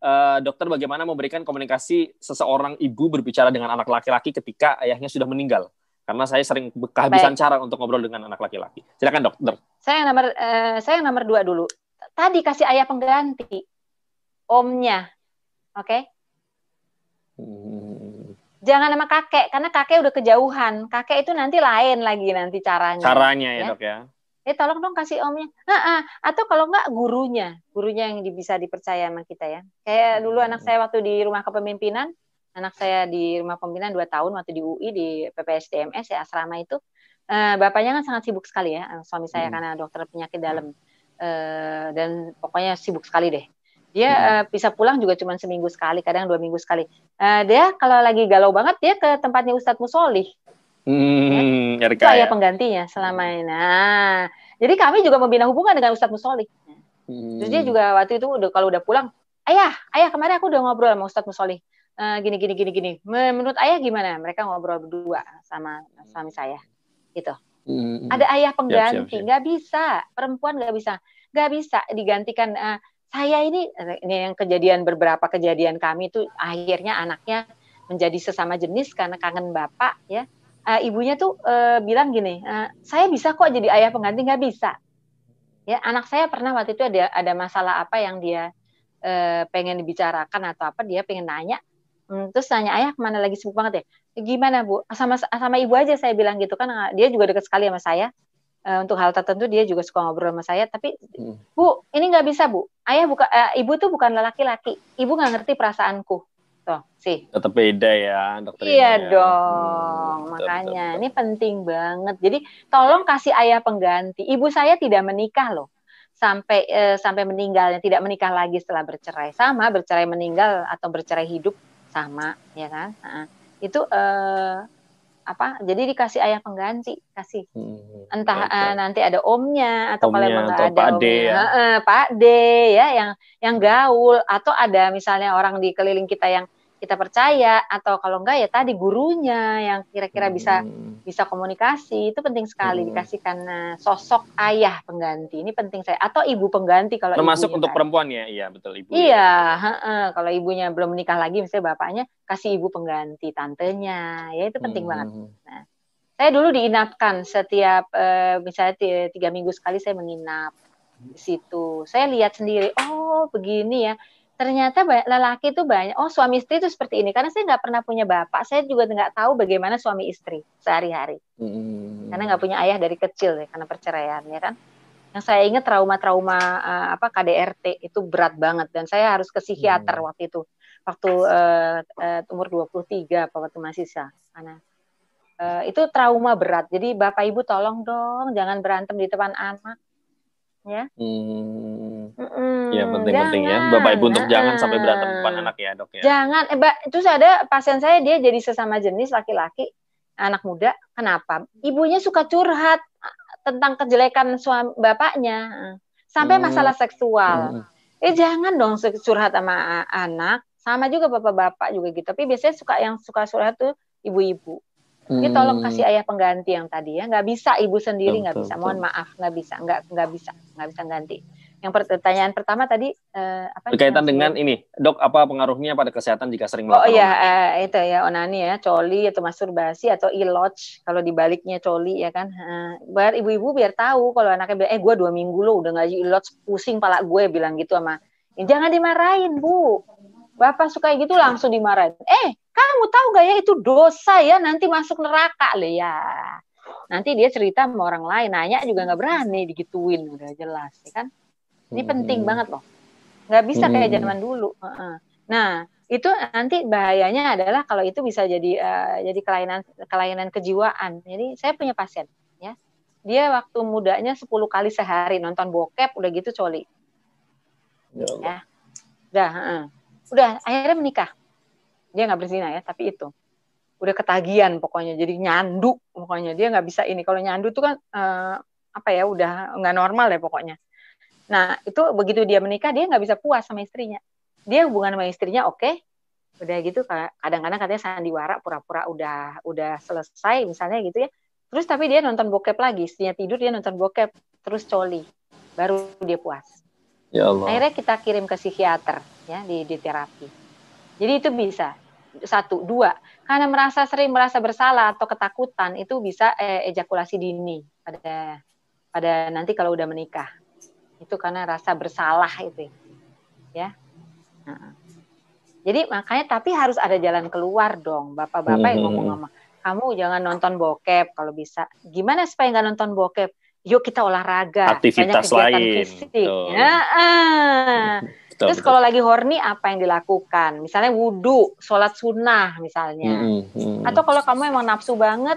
uh, dokter bagaimana memberikan komunikasi seseorang ibu berbicara dengan anak laki-laki ketika ayahnya sudah meninggal? Karena saya sering kehabisan Baik. cara untuk ngobrol dengan anak laki-laki. Silakan dokter. Saya yang nomor uh, saya yang nomor dua dulu. Tadi kasih ayah pengganti, omnya, oke? Okay? Hmm jangan sama kakek karena kakek udah kejauhan. Kakek itu nanti lain lagi nanti caranya. Caranya ya, ya. dok ya. Eh tolong dong kasih omnya. Nah, atau kalau enggak gurunya. Gurunya yang bisa dipercaya sama kita ya. Kayak dulu anak saya waktu di rumah kepemimpinan anak saya di rumah pemimpinan dua tahun waktu di UI di PPSDMS ya asrama itu uh, bapaknya kan sangat sibuk sekali ya suami saya hmm. karena dokter penyakit dalam. Uh, dan pokoknya sibuk sekali deh dia hmm. uh, bisa pulang juga cuma seminggu sekali, kadang dua minggu sekali. Uh, dia kalau lagi galau banget dia ke tempatnya Ustadz Musolih. Hmm, ya. Itu ayah penggantinya selama ini. Nah, jadi kami juga membina hubungan dengan Ustadz Musolih. Hmm. Terus dia juga waktu itu udah kalau udah pulang, ayah, ayah kemarin aku udah ngobrol sama Ustadz Musolih. Uh, gini gini gini gini. Menurut ayah gimana? Mereka ngobrol berdua sama suami saya, gitu. Hmm. Ada ayah pengganti, nggak bisa. Perempuan nggak bisa, nggak bisa digantikan. Uh, saya ini ini yang kejadian beberapa kejadian kami itu akhirnya anaknya menjadi sesama jenis karena kangen bapak ya. Uh, ibunya tuh uh, bilang gini uh, saya bisa kok jadi ayah pengganti? Nggak bisa. Ya anak saya pernah waktu itu ada ada masalah apa yang dia uh, pengen dibicarakan atau apa dia pengen nanya. Hmm, terus nanya ayah ke mana lagi? Sibuk banget ya? Gimana bu? Sama sama ibu aja saya bilang gitu kan. Dia juga dekat sekali sama saya uh, untuk hal tertentu dia juga suka ngobrol sama saya tapi hmm. bu ini nggak bisa bu. Ayah buka uh, ibu tuh bukan laki-laki. Ibu nggak ngerti perasaanku. Tuh sih. Tetap beda ya dokter iya ya. dong hmm, makanya. betul, betul. ini penting banget. Jadi tolong kasih ayah pengganti. Ibu saya tidak menikah loh. Sampai uh, sampai meninggalnya tidak menikah lagi setelah bercerai. Sama bercerai meninggal atau bercerai hidup sama ya kan? Nah, itu uh, apa jadi dikasih ayah pengganti kasih. Hmm, entah uh, nanti ada omnya atau kalau emang nggak ada omnya. ya. uh, pak D ya yang yang gaul. Atau ada misalnya orang di keliling kita yang kita percaya atau kalau enggak ya tadi gurunya yang kira-kira bisa hmm. bisa komunikasi itu penting sekali hmm. dikasihkan uh, sosok ayah pengganti ini penting saya atau ibu pengganti kalau termasuk untuk kan. perempuan ya iya betul ibu iya ya. he kalau ibunya belum menikah lagi misalnya bapaknya kasih ibu pengganti tantenya ya itu penting hmm. banget nah saya dulu diinapkan setiap uh, misalnya tiga minggu sekali saya menginap di situ saya lihat sendiri oh begini ya ternyata lelaki itu banyak oh suami istri itu seperti ini. Karena saya nggak pernah punya bapak saya juga nggak tahu bagaimana suami istri sehari-hari. Hmm. karena nggak punya ayah dari kecil ya karena perceraian ya kan. Yang saya ingat trauma-trauma uh, apa KDRT itu berat banget. Dan saya harus ke psikiater hmm. waktu itu. Waktu uh, uh, umur 23 apa waktu masih sah. Karena uh, itu trauma berat. Jadi bapak ibu tolong dong jangan berantem di depan anak ya. Hmm. Ya penting-penting ya. Bapak ibu untuk jangan sampai berantem depan anak ya dok ya. Jangan. Eh, terus ada pasien saya dia jadi sesama jenis laki-laki anak muda. Kenapa? Ibunya suka curhat tentang kejelekan suami bapaknya sampai hmm. masalah seksual. Hmm. Eh jangan dong curhat sama anak, sama juga bapak-bapak juga gitu. Tapi biasanya suka yang suka curhat tuh ibu-ibu. Hmm. Ini tolong kasih ayah pengganti yang tadi ya. Nggak bisa ibu sendiri nggak bisa. Mohon maaf nggak bisa, nggak nggak bisa, nggak bisa ganti. Yang pertanyaan pertama tadi uh, apa? Berkaitan dengan ini, dok apa pengaruhnya pada kesehatan jika sering melakukan? Oh iya, uh, itu ya onani ya, coli atau masturbasi atau iloj kalau dibaliknya coli ya kan. Uh, biar ibu-ibu biar tahu kalau anaknya bilang, eh gue dua minggu lo udah nggak iloj, pusing pala gue bilang gitu sama. Jangan dimarahin bu, bapak suka gitu langsung dimarahin. Eh kamu tahu gak ya itu dosa ya nanti masuk neraka le ya. Nanti dia cerita sama orang lain, nanya juga nggak berani digituin udah jelas ya kan ini penting banget loh. Nggak bisa kayak zaman dulu. Nah, itu nanti bahayanya adalah kalau itu bisa jadi uh, jadi kelainan kelainan kejiwaan. Jadi saya punya pasien, ya. Dia waktu mudanya 10 kali sehari nonton bokep, udah gitu coli. Ya. ya. Udah, uh, udah akhirnya menikah. Dia nggak berzina ya, tapi itu udah ketagihan pokoknya jadi nyandu pokoknya dia nggak bisa ini kalau nyandu tuh kan uh, apa ya udah nggak normal ya pokoknya Nah, itu begitu dia menikah, dia nggak bisa puas sama istrinya. Dia hubungan sama istrinya oke, okay, udah gitu kadang-kadang katanya sandiwara pura-pura udah udah selesai misalnya gitu ya. Terus tapi dia nonton bokep lagi, istrinya tidur dia nonton bokep, terus coli, baru dia puas. Ya Allah. Akhirnya kita kirim ke psikiater ya di, di terapi. Jadi itu bisa. Satu, dua, karena merasa sering merasa bersalah atau ketakutan itu bisa eh, ejakulasi dini pada pada nanti kalau udah menikah. Itu karena rasa bersalah itu ya. Nah. jadi makanya tapi harus ada jalan keluar dong. Bapak-bapak yang ngomong sama kamu jangan nonton bokep kalau bisa. Gimana supaya nggak nonton bokep yuk kita olahraga aktivitas lain fisik ya, ah. <laughs> Terus kalau lagi horny apa yang dilakukan? Misalnya wudhu, sholat sunnah misalnya. Hmm, hmm. Atau kalau kamu emang nafsu banget,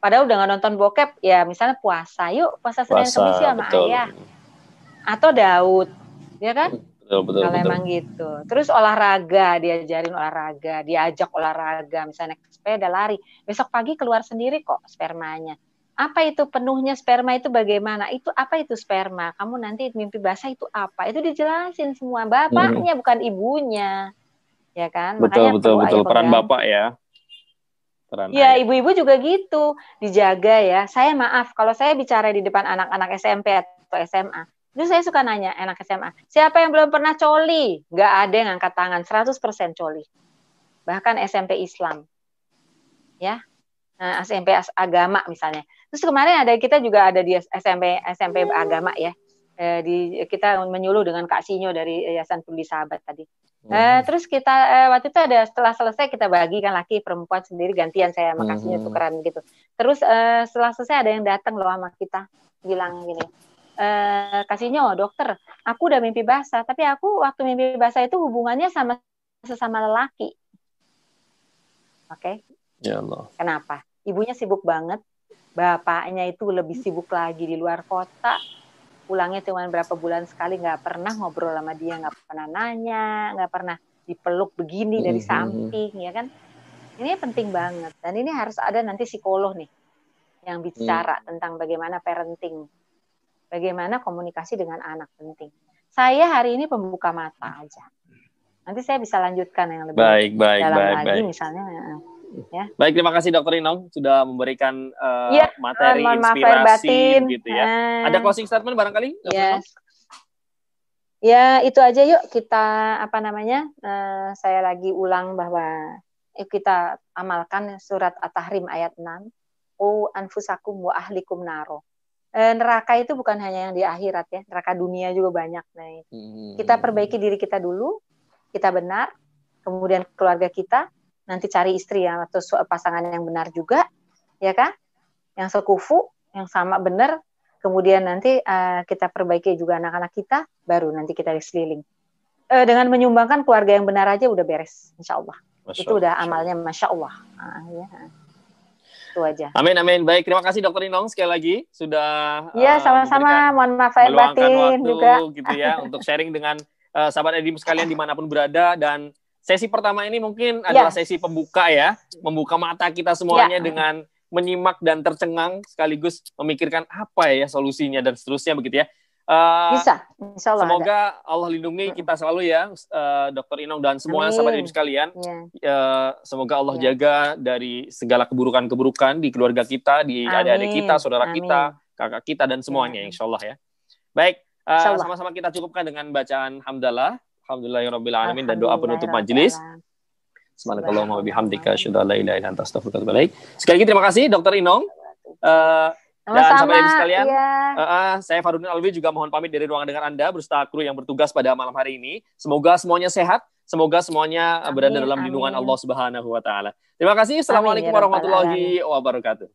padahal udah nggak nonton bokep, ya misalnya puasa. Yuk puasa Senin Kamis sama betul. ayah atau Daud, ya kan? Betul, betul, Kalau betul. emang gitu. Terus olahraga, diajarin olahraga, diajak olahraga, misalnya naik sepeda, lari. Besok pagi keluar sendiri kok spermanya. Apa itu penuhnya sperma itu bagaimana? Itu apa itu sperma? Kamu nanti mimpi basah itu apa? Itu dijelasin semua. Bapaknya hmm. bukan ibunya. Ya kan? Betul, Makanya betul, betul. Peran bapak ya. Peran ya, ibu-ibu juga gitu. Dijaga ya. Saya maaf kalau saya bicara di depan anak-anak SMP atau SMA Terus saya suka nanya anak SMA, siapa yang belum pernah coli? Gak ada yang angkat tangan, 100% coli. Bahkan SMP Islam. Ya, nah, SMP agama misalnya. Terus kemarin ada kita juga ada di SMP SMP agama ya. Eh, di kita menyuluh dengan Kak Sinyo dari Yayasan Peduli Sahabat tadi. Hmm. Eh, terus kita eh, waktu itu ada setelah selesai kita bagi kan laki perempuan sendiri gantian saya sama Kak Sinyo hmm. tukeran gitu. Terus eh, setelah selesai ada yang datang loh sama kita bilang gini, eh, kasihnya oh dokter aku udah mimpi basah tapi aku waktu mimpi basah itu hubungannya sama sesama lelaki oke okay? ya Allah kenapa ibunya sibuk banget bapaknya itu lebih sibuk lagi di luar kota pulangnya cuma berapa bulan sekali nggak pernah ngobrol sama dia nggak pernah nanya nggak pernah dipeluk begini dari mm-hmm. samping ya kan ini penting banget dan ini harus ada nanti psikolog nih yang bicara mm. tentang bagaimana parenting bagaimana komunikasi dengan anak penting. Saya hari ini pembuka mata aja. Nanti saya bisa lanjutkan yang lebih baik, baik, dalam baik, lagi baik. misalnya. Ya. Baik, terima kasih Dokter Inong sudah memberikan uh, ya, materi inspirasi batin. gitu ya. Uh, Ada closing statement barangkali? Yes. Ya, itu aja yuk kita apa namanya? Uh, saya lagi ulang bahwa eh, kita amalkan surat At-Tahrim ayat 6. O anfusakum wa ahlikum naro eh, neraka itu bukan hanya yang di akhirat ya, neraka dunia juga banyak. Nah, hmm. kita perbaiki diri kita dulu, kita benar, kemudian keluarga kita, nanti cari istri yang atau pasangan yang benar juga, ya kan? Yang sekufu, yang sama benar, kemudian nanti uh, kita perbaiki juga anak-anak kita, baru nanti kita diseliling. Uh, dengan menyumbangkan keluarga yang benar aja udah beres, insya Allah. Masya itu udah amalnya, masya Allah. Uh, ya. Itu aja. Amin amin. Baik, terima kasih Dokter Inong sekali lagi sudah Iya, uh, sama-sama. Mohon maaf saya batin waktu, juga gitu ya untuk sharing dengan uh, sahabat Edim sekalian <laughs> di mana pun berada dan sesi pertama ini mungkin adalah ya. sesi pembuka ya, membuka mata kita semuanya ya. dengan menyimak dan tercengang sekaligus memikirkan apa ya solusinya dan seterusnya begitu ya. Uh, Bisa, Insya Allah Semoga ada. Allah lindungi kita selalu ya, uh, Dokter Inong dan semua Amin. sahabat ibu sekalian. Ya. Uh, semoga Allah ya. jaga dari segala keburukan-keburukan di keluarga kita, di adik-adik kita, saudara Amin. kita, kakak kita dan semuanya, ya. Insya Allah ya. Baik, uh, sama-sama kita cukupkan dengan bacaan hamdalah, alhamdulillahirobbilalamin dan doa penutup majelis. Subhanakallahumma wa bihamdika asyhadu an la ilaha illa anta astaghfiruka wa. Sekali lagi terima kasih Dokter Inong. Uh, dan sampai ibu sekalian, iya. uh, uh, saya Farudin Alwi juga mohon pamit dari ruangan dengan Anda beserta kru yang bertugas pada malam hari ini. Semoga semuanya sehat, semoga semuanya amin, berada dalam lindungan Allah Subhanahu wa taala. Terima kasih. Assalamualaikum ya warahmatullahi wabarakatuh.